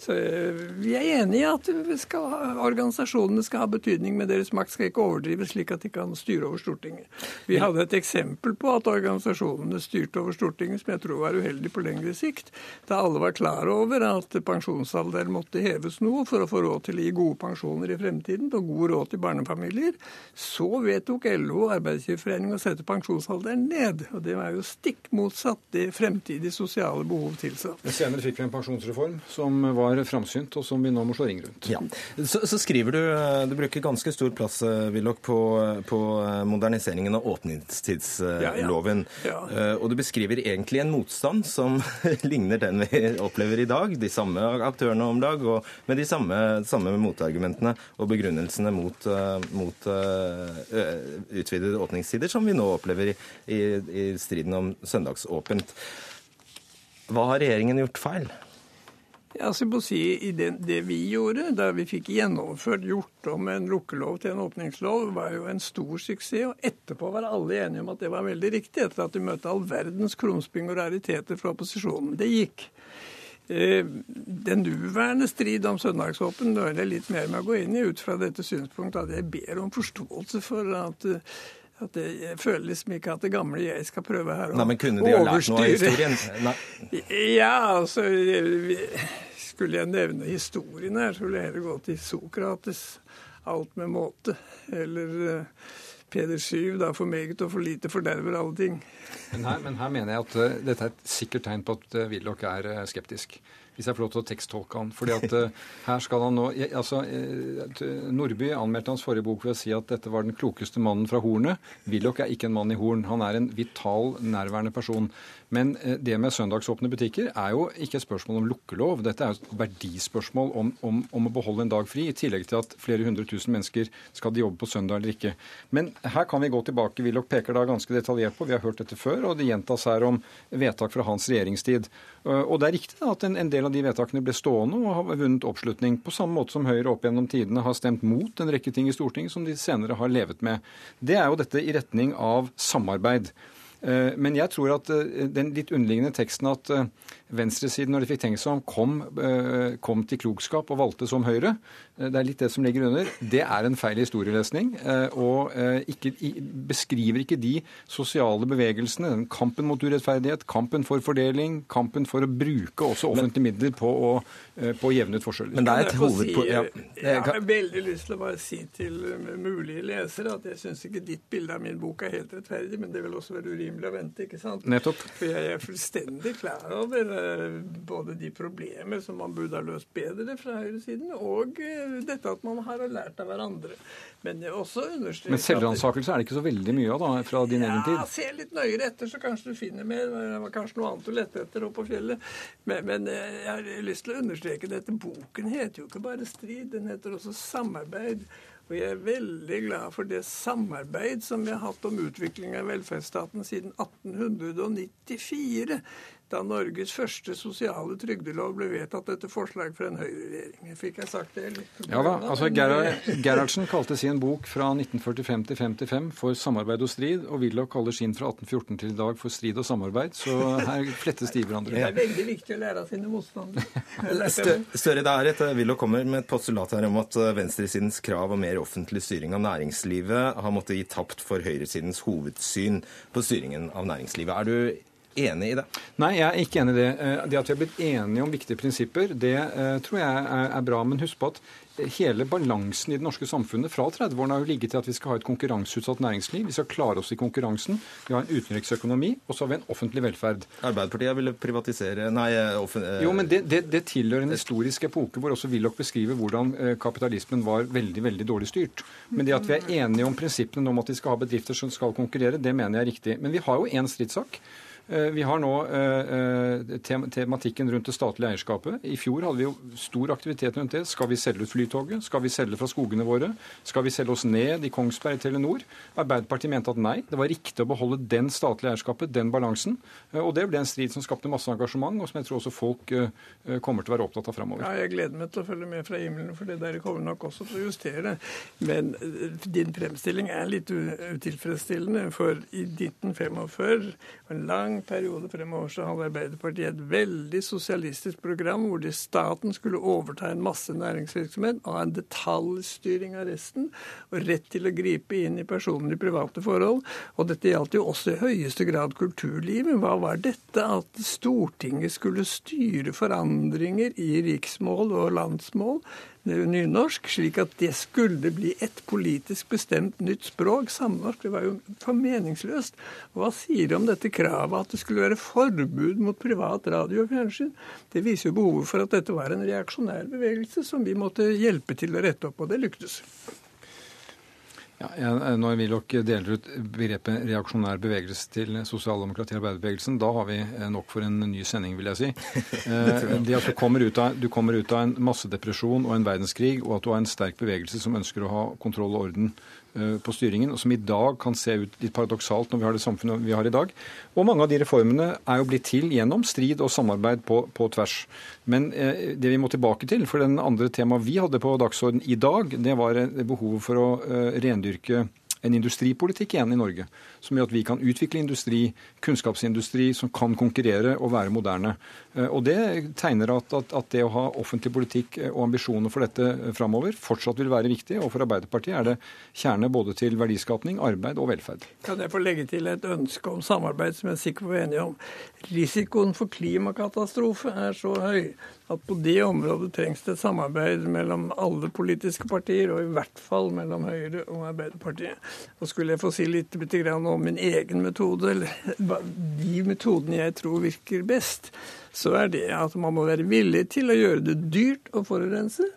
Så eh, vi er enige i at skal, organisasjonene skal ha betydning, men deres makt skal ikke overdrives slik at de kan styre over Stortinget. Vi hadde et eksempel på at organisasjonene styrte over Stortinget som jeg tror var uheldig på lengre sikt, da alle var klar over at pensjonsalder måtte heves noe for å få råd til å gi gode pensjoner i fremtiden og god råd til barnefamilier, så vedtok LO og Arbeidsgiverforeningen å sette pensjonsalderen ned. Og det var jo stikk motsatt det fremtidige sosiale behov tilsa. Senere fikk vi en pensjonsreform som var framsynt, og som vi nå må slå ring rundt. Ja. Så, så, skriver du, eh, du bruker ganske stor plass, eh, Willoch, på, på eh, moderniseringen av åpningstidsloven. Ja, ja. Og du beskriver egentlig en motstand som ligner den vi opplever i dag. De samme aktørene om dag, og med de samme, samme motargumentene og begrunnelsene mot, uh, mot uh, utvidede åpningstider som vi nå opplever i, i, i striden om søndagsåpent. Hva har regjeringen gjort feil? Altså, på å si, i det, det, vi gjorde da vi fikk gjennomført gjort om en lukkelov til en åpningslov, var jo en stor suksess. Og etterpå var alle enige om at det var veldig riktig, etter at de møtte all verdens krumspring og rariteter fra opposisjonen. Det gikk. Eh, den nuværende strid om søndagsåpen nøler jeg litt mer med å gå inn i, ut fra dette synspunktet at jeg ber om forståelse for at at det, jeg føler liksom ikke at det gamle jeg skal prøve her å Nei, men Kunne de ha lært noe av historien? Nei. Ja, altså Skulle jeg nevne historien her, så ville jeg heller gå til Sokrates. Alt med måte. Eller uh, Peder Syv, da for meget og for lite forderver alle ting. Men her, men her mener jeg at uh, dette er et sikkert tegn på at uh, er uh, skeptisk hvis jeg får lov til å teksttolke han. Fordi at uh, her skal han nå altså, uh, Nordby anmeldte hans forrige bok ved å si at dette var den klokeste mannen fra Hornet. Willoch er ikke en mann i horn. Han er en vital, nærværende person. Men uh, det med søndagsåpne butikker er jo ikke et spørsmål om lukkelov. Dette er jo et verdispørsmål om, om, om, å beholde en dag fri, i tillegg til at flere hundre tusen mennesker skal de jobbe på søndag eller ikke. Men her kan vi gå tilbake. Willoch peker da ganske detaljert på, vi har hørt dette før, og det gjentas her om vedtak fra hans regjeringstid. Og det er riktig at en, del av de vedtakene ble stående og har vunnet oppslutning, på samme måte som Høyre opp gjennom tidene har stemt mot en rekke ting i Stortinget som de senere har levet med. Det er jo dette i retning av samarbeid. Eh, men jeg tror at eh, den litt underliggende teksten at eh, venstresiden, når de fikk tenkt seg om, kom, kom, til klokskap og valgte som Høyre, det er litt det som ligger under, det er en feil historielesning. Og ikke, beskriver ikke de sosiale bevegelsene, den kampen mot urettferdighet, kampen for fordeling, kampen for å bruke også offentlige midler på å, på å jevne ut forskjeller. Men det er et hovedpoeng ja. Jeg har veldig lyst til å bare si til mulige lesere at jeg syns ikke ditt bilde av min bok er helt rettferdig, men det vil også være urimelig urimelig å vente. ikke sant? Nettopp. For jeg er fullstendig klar over uh, både de problemer som man burde ha løst bedre fra høyresiden, og uh, dette at man har lært av hverandre. Men jeg også understreker Men selvransakelse er det ikke så veldig mye av da, fra din ja, egen tid? Ja, se litt nøyere etter, så kanskje du finner mer. Det var kanskje noe annet å lette etter oppe på fjellet. Men, men eh, jeg har lyst til å understreke dette. Boken heter jo ikke bare strid, den heter også samarbeid. Og jeg er veldig glad for det samarbeid som vi har hatt om utvikling av velferdsstaten siden 1894 da Norges første sosiale trygdelov ble vedtatt etter forslag fra en høyreregjering. Fikk jeg sagt det litt? Ja da. altså Gerhardsen kalte sin bok fra 1945 til 55 for 'Samarbeid og strid', og Willoch kaller sin fra 1814 til i dag for 'Strid og samarbeid'. Så her flettes de i hverandre. Det er veldig viktig å lære av sine motstandere. Støre, det er et Willoch kommer med et postulat her om at venstresidens krav om mer offentlig styring av næringslivet har måttet gi tapt for høyresidens hovedsyn på styringen av næringslivet. Er du enig i det? Nei, jeg er ikke enig i det. Eh, det at vi har blitt enige om viktige prinsipper, det uh, tror jeg er, bra. Men husk på at hele balansen i det norske samfunnet fra 30-årene har jo ligget til at vi skal ha et konkurranseutsatt næringsliv. Vi skal klare oss i konkurransen. Vi har en utenriksøkonomi, og så har vi en offentlig velferd. Arbeiderpartiet ville privatisere Nei, eh, offentlig Jo, men det, det, det, tilhører en historisk epoke hvor også Willoch beskriver hvordan kapitalismen var veldig, veldig dårlig styrt. Men det at vi er enige om prinsippene om at vi skal ha bedrifter som skal konkurrere, det mener jeg er riktig. Men vi har jo én stridssak. Eh, vi har nå eh, eh, tematikken rundt det statlige eierskapet. I fjor hadde vi jo stor aktivitet rundt det. Skal vi selge ut Flytoget? Skal vi selge fra skogene våre? Skal vi selge oss ned i Kongsberg i Telenor? Arbeiderpartiet mente at nei, det var riktig å beholde den statlige eierskapet, den balansen. Og det ble en strid som skapte masse engasjement, og som jeg tror også folk kommer til å være opptatt av framover. Ja, jeg gleder meg til å følge med fra himmelen, for det der kommer nok også til å justere. Men din fremstilling er litt utilfredsstillende, for i 1945, en lang lang periode fremover så hadde Arbeiderpartiet et veldig sosialistisk program hvor de staten skulle overta en masse næringsvirksomhet ha en detaljstyring av resten, og rett til å gripe inn i personlige private forhold. Og dette gjaldt jo også i høyeste grad kulturlivet. Hva var dette? At Stortinget skulle styre forandringer i riksmål og landsmål nynorsk, slik at det skulle bli et politisk bestemt nytt språk. Samnorsk det var jo for meningsløst. Hva sier de om dette kravet at det skulle være forbud mot privat radio og fjernsyn? Det viser jo behovet for at dette var en reaksjonær bevegelse som vi måtte hjelpe til å rette opp, og det lyktes. Ja, jeg, når Willoch deler ut begrepet reaksjonær bevegelse til sosialdemokrati og arbeiderbevegelsen, da har vi eh, nok for en ny sending, vil jeg si. Eh, det at du kommer, av, du kommer, ut av, en massedepresjon og en verdenskrig, og at du har en sterk bevegelse som ønsker å ha kontroll og orden eh, på styringen, og som i dag kan se ut litt paradoksalt når vi har det samfunnet vi har i dag. Og mange av de reformene er jo blitt til gjennom strid og samarbeid på, på tvers. Men eh, det vi må tilbake til, for den andre temaet vi hadde på dagsorden i dag, det var eh, behovet for å eh, rendyrke en industripolitikk igjen i Norge, som gjør at vi kan utvikle industri, kunnskapsindustri som kan konkurrere og være moderne. Eh, og Det tegner at, at, at det å ha offentlig politikk eh, og ambisjoner for dette eh, framover fortsatt vil være viktig. Og for Arbeiderpartiet er det kjerne både til verdiskapning, arbeid og velferd. Kan jeg få legge til et ønske om samarbeid som jeg er sikker på er enige om. Risikoen for klimakatastrofe er så høy at på det området trengs det samarbeid mellom alle politiske partier, og i hvert fall mellom Høyre og Arbeiderpartiet. Og skulle jeg få si litt, litt om min egen metode, eller de metodene jeg tror virker best, så er det at man må være villig til å gjøre det dyrt å forurense.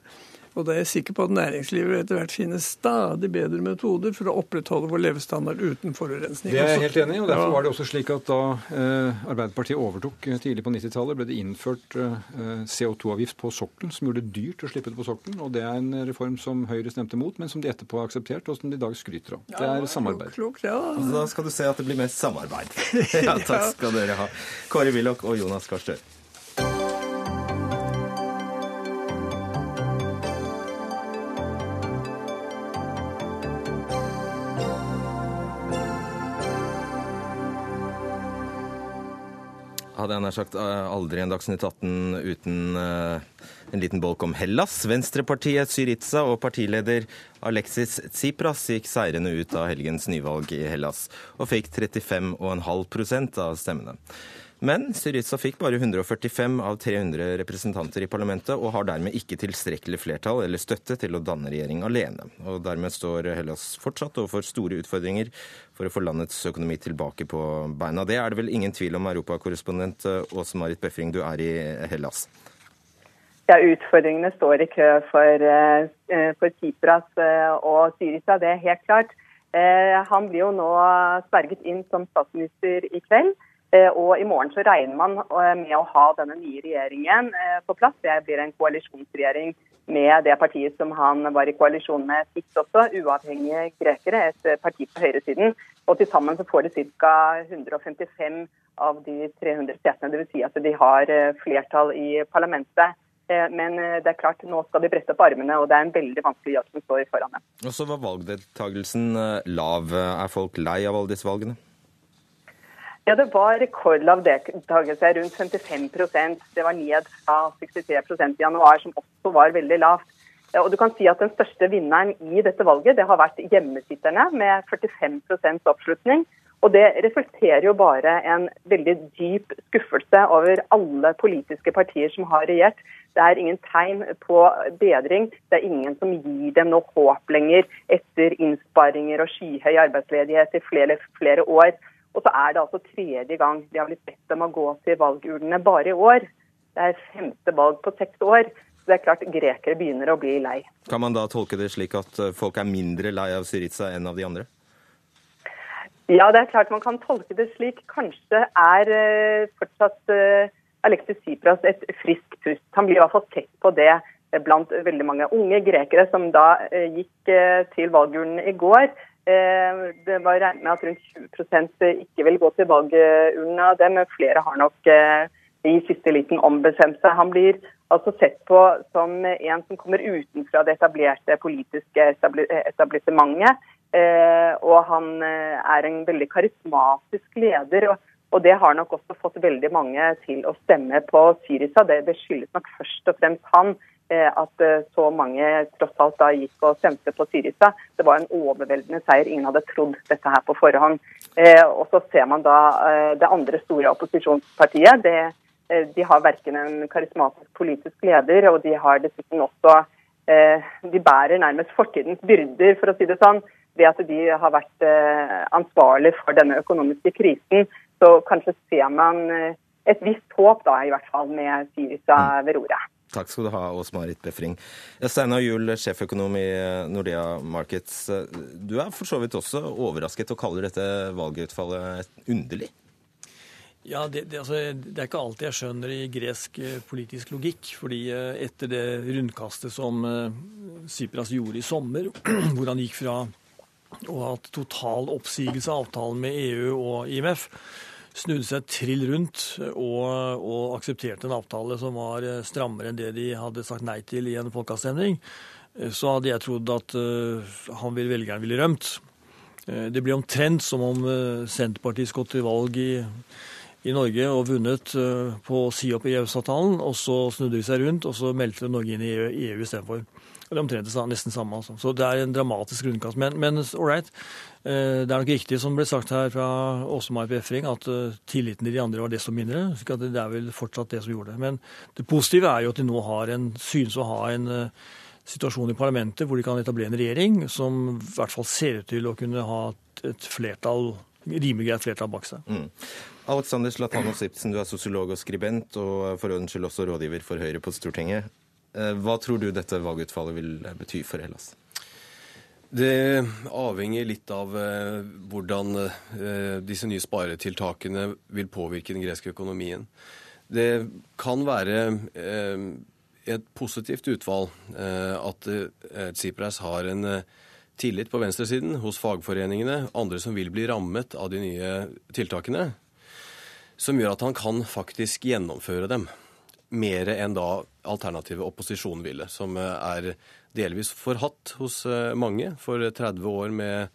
Og da er jeg sikker på at næringslivet etter hvert finner stadig bedre metoder for å opprettholde vår levestandard uten forurensning. Det er jeg helt enig i. og Derfor var det også slik at da eh, Arbeiderpartiet overtok eh, tidlig på 90-tallet, ble det innført eh, CO2-avgift på sokkelen, som gjorde det dyrt å slippe det på sokkelen. Og det er en reform som Høyre stemte mot, men som de etterpå har akseptert, og som de i dag skryter av. Det er samarbeid. Klok, ja. Altså, da skal du se at det blir mest samarbeid. ja, takk skal dere ha. Kåre Willoch og Jonas Gahr nær sagt eh, aldri en Dagsnytt 18 uten uh, en liten bolk om Hellas. Venstrepartiet Syriza og partileder Alexis Tsipras gikk seirende ut av helgens nyvalg i Hellas og fikk 35,5% av stemmene. Men Syriza fikk bare 145 av 300 representanter i parlamentet, og har dermed ikke tilstrekkelig flertall eller støtte til å danne regjering alene. Og Dermed står Hellas fortsatt overfor store utfordringer for å få landets økonomi tilbake på beina. Det er det vel ingen tvil om, europakorrespondent Åse Marit Befring, du er i Hellas. Ja, Utfordringene står i kø for, eh, for eh, og Syriza, det er helt klart. Eh, han blir jo nå sverget inn som statsminister i kveld. Eh, og I morgen så regner man eh, med å ha denne nye regjeringen eh, på plass. Det blir en koalisjonsregjering med det partiet som han var i koalisjon med sist også, uavhengige grekere, et parti på høyresiden. Og Til sammen så får de ca. 155 av de 300 setene. Dvs. Si at de har flertall i parlamentet. Men det er klart, nå skal de brette opp armene, og det er en veldig vanskelig jobb som står foran dem. Og så var valgdeltagelsen lav. Er folk lei av alle disse valgene? Ja, Det var rekordlav deltakelse, rundt 55% Det var ned fra 63% i januar, som også var veldig lavt. Og du kan si at Den største vinneren i dette valget det har vært hjemmesitterne, med 45% oppslutning. Og Det reflekterer jo bare en veldig dyp skuffelse over alle politiske partier som har regjert. Det er ingen tegn på bedring. Det er ingen som gir dem noe håp lenger etter innsparinger og skyhøy arbeidsledighet i flere, flere år. Og så er det altså tredje gang de har blitt bedt om å gå til valgurnene bare i år. Det er femte valg på seks år. Så det er klart grekere begynner å bli lei. Kan man da tolke det slik at eh, folk er mindre lei av Syriza enn av de andre? Ja, det er klart man kan tolke det slik. Kanskje er uh, fortsatt uh, Alexis Tsipras et friskt pust. Han blir i hvert fall sett på det blant veldig mange unge grekere som da uh, gikk til valgurnen i går. Eh, det var regnet med at rundt 20% ikke vil gå til valgurna Det, men flere har nok eh, i siste liten ombestemt seg. Han blir altså sett på som en som kommer utenfra det etablerte politiske etablissementet. Eh, og han er en veldig karismatisk leder. Og det har nok også fått veldig mange til å stemme på Syriza. Det skyldes nok først og fremst han. Eh, at eh, så mange tross alt da gikk og stemte på Syriza. Det var en overveldende seier. Ingen hadde trodd dette her på forhånd. Eh, og så ser man da det andre store opposisjonspartiet. Det, de har verken en karismatisk politisk leder, og de har dessuten også De bærer nærmest fortidens byrder, for å si det sånn, ved at de har vært ansvarlig for denne økonomiske krisen. Så kanskje ser man et visst håp, da, i hvert fall, med Syriza ved roret. Takk skal du ha, Ås Marit Befring. Steinar Juel, sjeføkonom i Nordea Markets. Du er for så vidt også overrasket og kaller dette valgutfallet underlig? Ja, det, det, altså, det, er ikke alltid jeg skjønner i gresk eh, politisk logikk. fordi eh, etter det rundkastet som Cypras gjorde i sommer, hvor han gikk fra å ha hatt total oppsigelse av avtalen med EU og IMF, snudde seg trill rundt og, og, aksepterte en avtale som var strammere enn det de hadde sagt nei til i en folkeavstemning, så hadde jeg trodd at uh, han ville velgeren ville rømt. Det blir omtrent som om Senterpartiet skulle til valg i, i, Norge og vunnet på å si opp EØS-avtalen, og så snudde de seg rundt, og så meldte Norge inn i EU, EU istedenfor. Det er omtrent nesten samme. Altså. Så det er en dramatisk rundkast. Men, men all right. Eh, det er nok riktig som ble sagt her fra Åse-Mai Befring, at eh, tilliten til de andre var desto mindre. Så det er vel fortsatt det som gjorde det. Men det positive er jo at de nå har en, synes å ha en uh, situasjon i parlamentet hvor de kan etablere en regjering som i hvert fall ser ut til å kunne ha et flertall, rimelig greit flertall bak seg. Mm. Alexander Slatanos Ibsen, du er sosiolog og skribent, og for ordens skyld også rådgiver for Høyre på Stortinget. Eh, hva tror du dette valgutfallet vil bety for Hellas? Det avhenger litt av eh, hvordan eh, disse nye sparetiltakene vil påvirke den greske økonomien. Det kan være et positivt utvalg at Tsipras har en tillit på venstresiden hos fagforeningene, andre som vil bli rammet av de nye tiltakene, som gjør at han kan faktisk gjennomføre dem mer enn da alternative opposisjon ville, som eh, er delvis forhatt hos eh, mange for 30 år med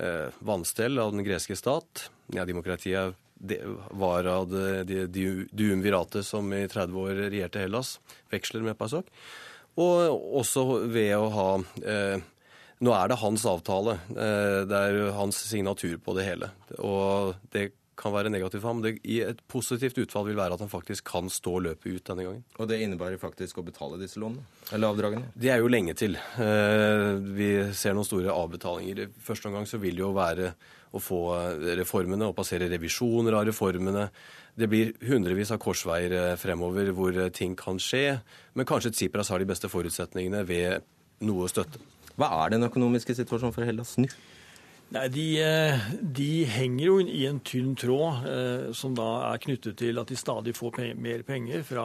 eh, vanstell av den greske stat. Ja, demokratiet var av det duum virate som i 30 år regjerte Hellas, veksler med Pasok. Og også ved å ha eh, Nå er det hans avtale. Eh, det er hans signatur på det hele. Og det kan være negativt for ham. Det, i et positivt utfall vil være at han faktisk kan stå løpet ut denne gangen. Og det innebærer faktisk å betale disse lånene? Eller avdragene? Det er jo lenge til. Eh, vi ser noen store avbetalinger. I første omgang så vil det jo være å få reformene og passere revisjoner av reformene. Det blir hundrevis av korsveier eh, fremover hvor ting kan skje. Men kanskje Tsipras har de beste forutsetningene ved noe støtte. Hva er den økonomiske situasjonen for Hellas nå? Nei, de, eh, de, henger jo i en tynn tråd, eh, som da er knyttet til at de stadig får pe mer penger fra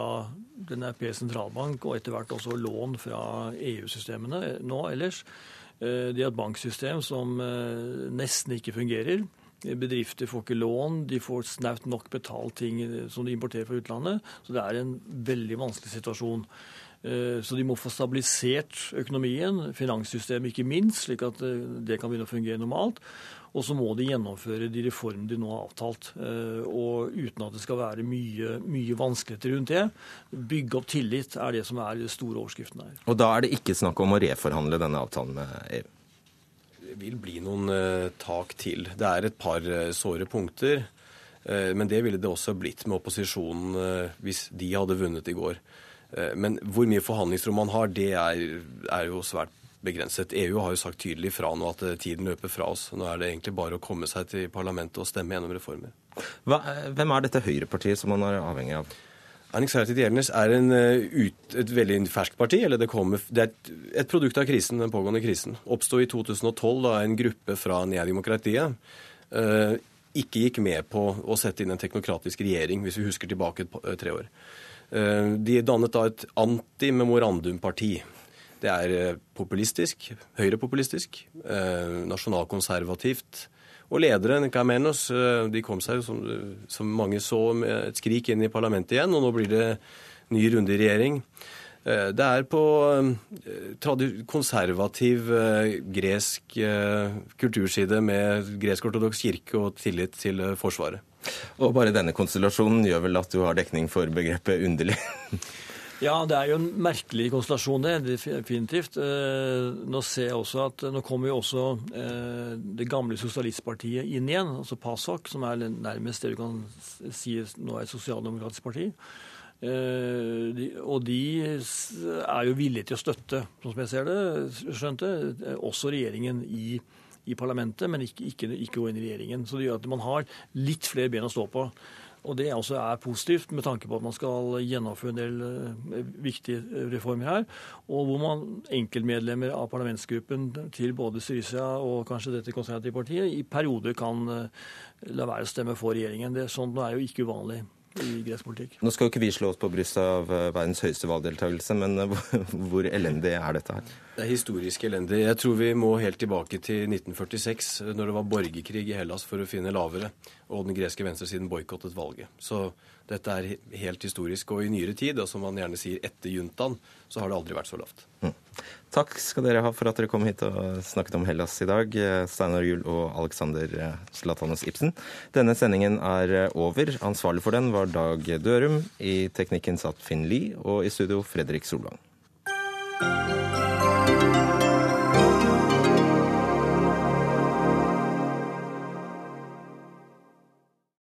Den europeiske sentralbank, og etter hvert også lån fra EU-systemene nå ellers. Eh, de har et banksystem som eh, nesten ikke fungerer. Bedrifter får ikke lån, de får snaut nok betalt ting som de importerer fra utlandet. Så det er en veldig vanskelig situasjon. Eh, så de må få stabilisert økonomien, finanssystemet ikke minst, slik at eh, det kan begynne å fungere normalt. Og så må de gjennomføre de reformene de nå har avtalt. Eh, og uten at det skal være mye, mye vanskeligheter rundt det. Bygge opp tillit er det som er den store overskriften her. Og da er det ikke snakk om å reforhandle denne avtalen med EU? Det vil bli noen tak til. Det er et par såre punkter. men det ville det også blitt med opposisjonen hvis de hadde vunnet i går. Eh, men hvor mye forhandlingsrom man har, det er, er, jo svært begrenset. EU har jo sagt tydelig fra nå at eh, tiden løper fra oss. Nå er det egentlig bare å komme seg til parlamentet og stemme gjennom reformer. Hva, hvem er dette høyrepartiet som man er avhengig av? Jernes er en, eh, ut, et veldig ferskt parti. eller Det, kommer, det er et, et, produkt av krisen, den pågående krisen. Oppsto i 2012 da en gruppe fra Nea Demokratiet eh, ikke gikk med på å sette inn en teknokratisk regjering, hvis vi husker tilbake et, tre år. Eh, de dannet da et anti-memorandum-parti. Det er eh, populistisk, høyrepopulistisk, eh, nasjonalkonservativt. Og lederen, Kamenos, de kom seg, som, som mange så, med et skrik inn i parlamentet igjen. Og nå blir det ny runde i regjering. Det er på konservativ gresk kulturside med gresk-ortodoks kirke og tillit til Forsvaret. Og bare denne konstellasjonen gjør vel at du har dekning for begrepet underlig? Ja, det er jo en merkelig konstellasjon, det. Definitivt. Eh, nå ser jeg også at nå kommer jo også eh, det gamle sosialistpartiet inn igjen, altså PASOK, som er nærmest det du kan si nå er et sosialdemokratisk parti. Eh, og de er jo villige til å støtte, sånn som jeg ser det, skjønte, også regjeringen i i parlamentet, men ikke, ikke, ikke, gå inn i regjeringen. Så det gjør at man har litt flere ben å stå på. Og det også er positivt med tanke på at man skal gjennomføre en del uh, viktige reformer her. Og hvor man enkeltmedlemmer av parlamentsgruppen til både Syria og kanskje dette konservative partiet i perioder kan uh, la være å stemme for regjeringen. Det, sånt er jo ikke uvanlig. I gresk politikk. Nå skal jo ikke vi slå oss på brystet av eh, verdens høyeste valgdeltakelse, men eh, hvor elendig er dette her? Det er historisk elendig. Jeg tror vi må helt tilbake til 1946, når det var borgerkrig i Hellas for å finne lavere, og den greske venstresiden boikottet valget. Så dette er helt historisk. Og i nyere tid, og som man gjerne sier etter juntaen, så har det aldri vært så lavt. Mm. Takk skal dere ha for at dere kom hit og snakket om Hellas i dag, Steinar Juel og Alexander Zlatanos Ibsen. Denne sendingen er over. Ansvarlig for den var Dag Dørum. I teknikken satt Finn Lie, og i studio Fredrik Solvang.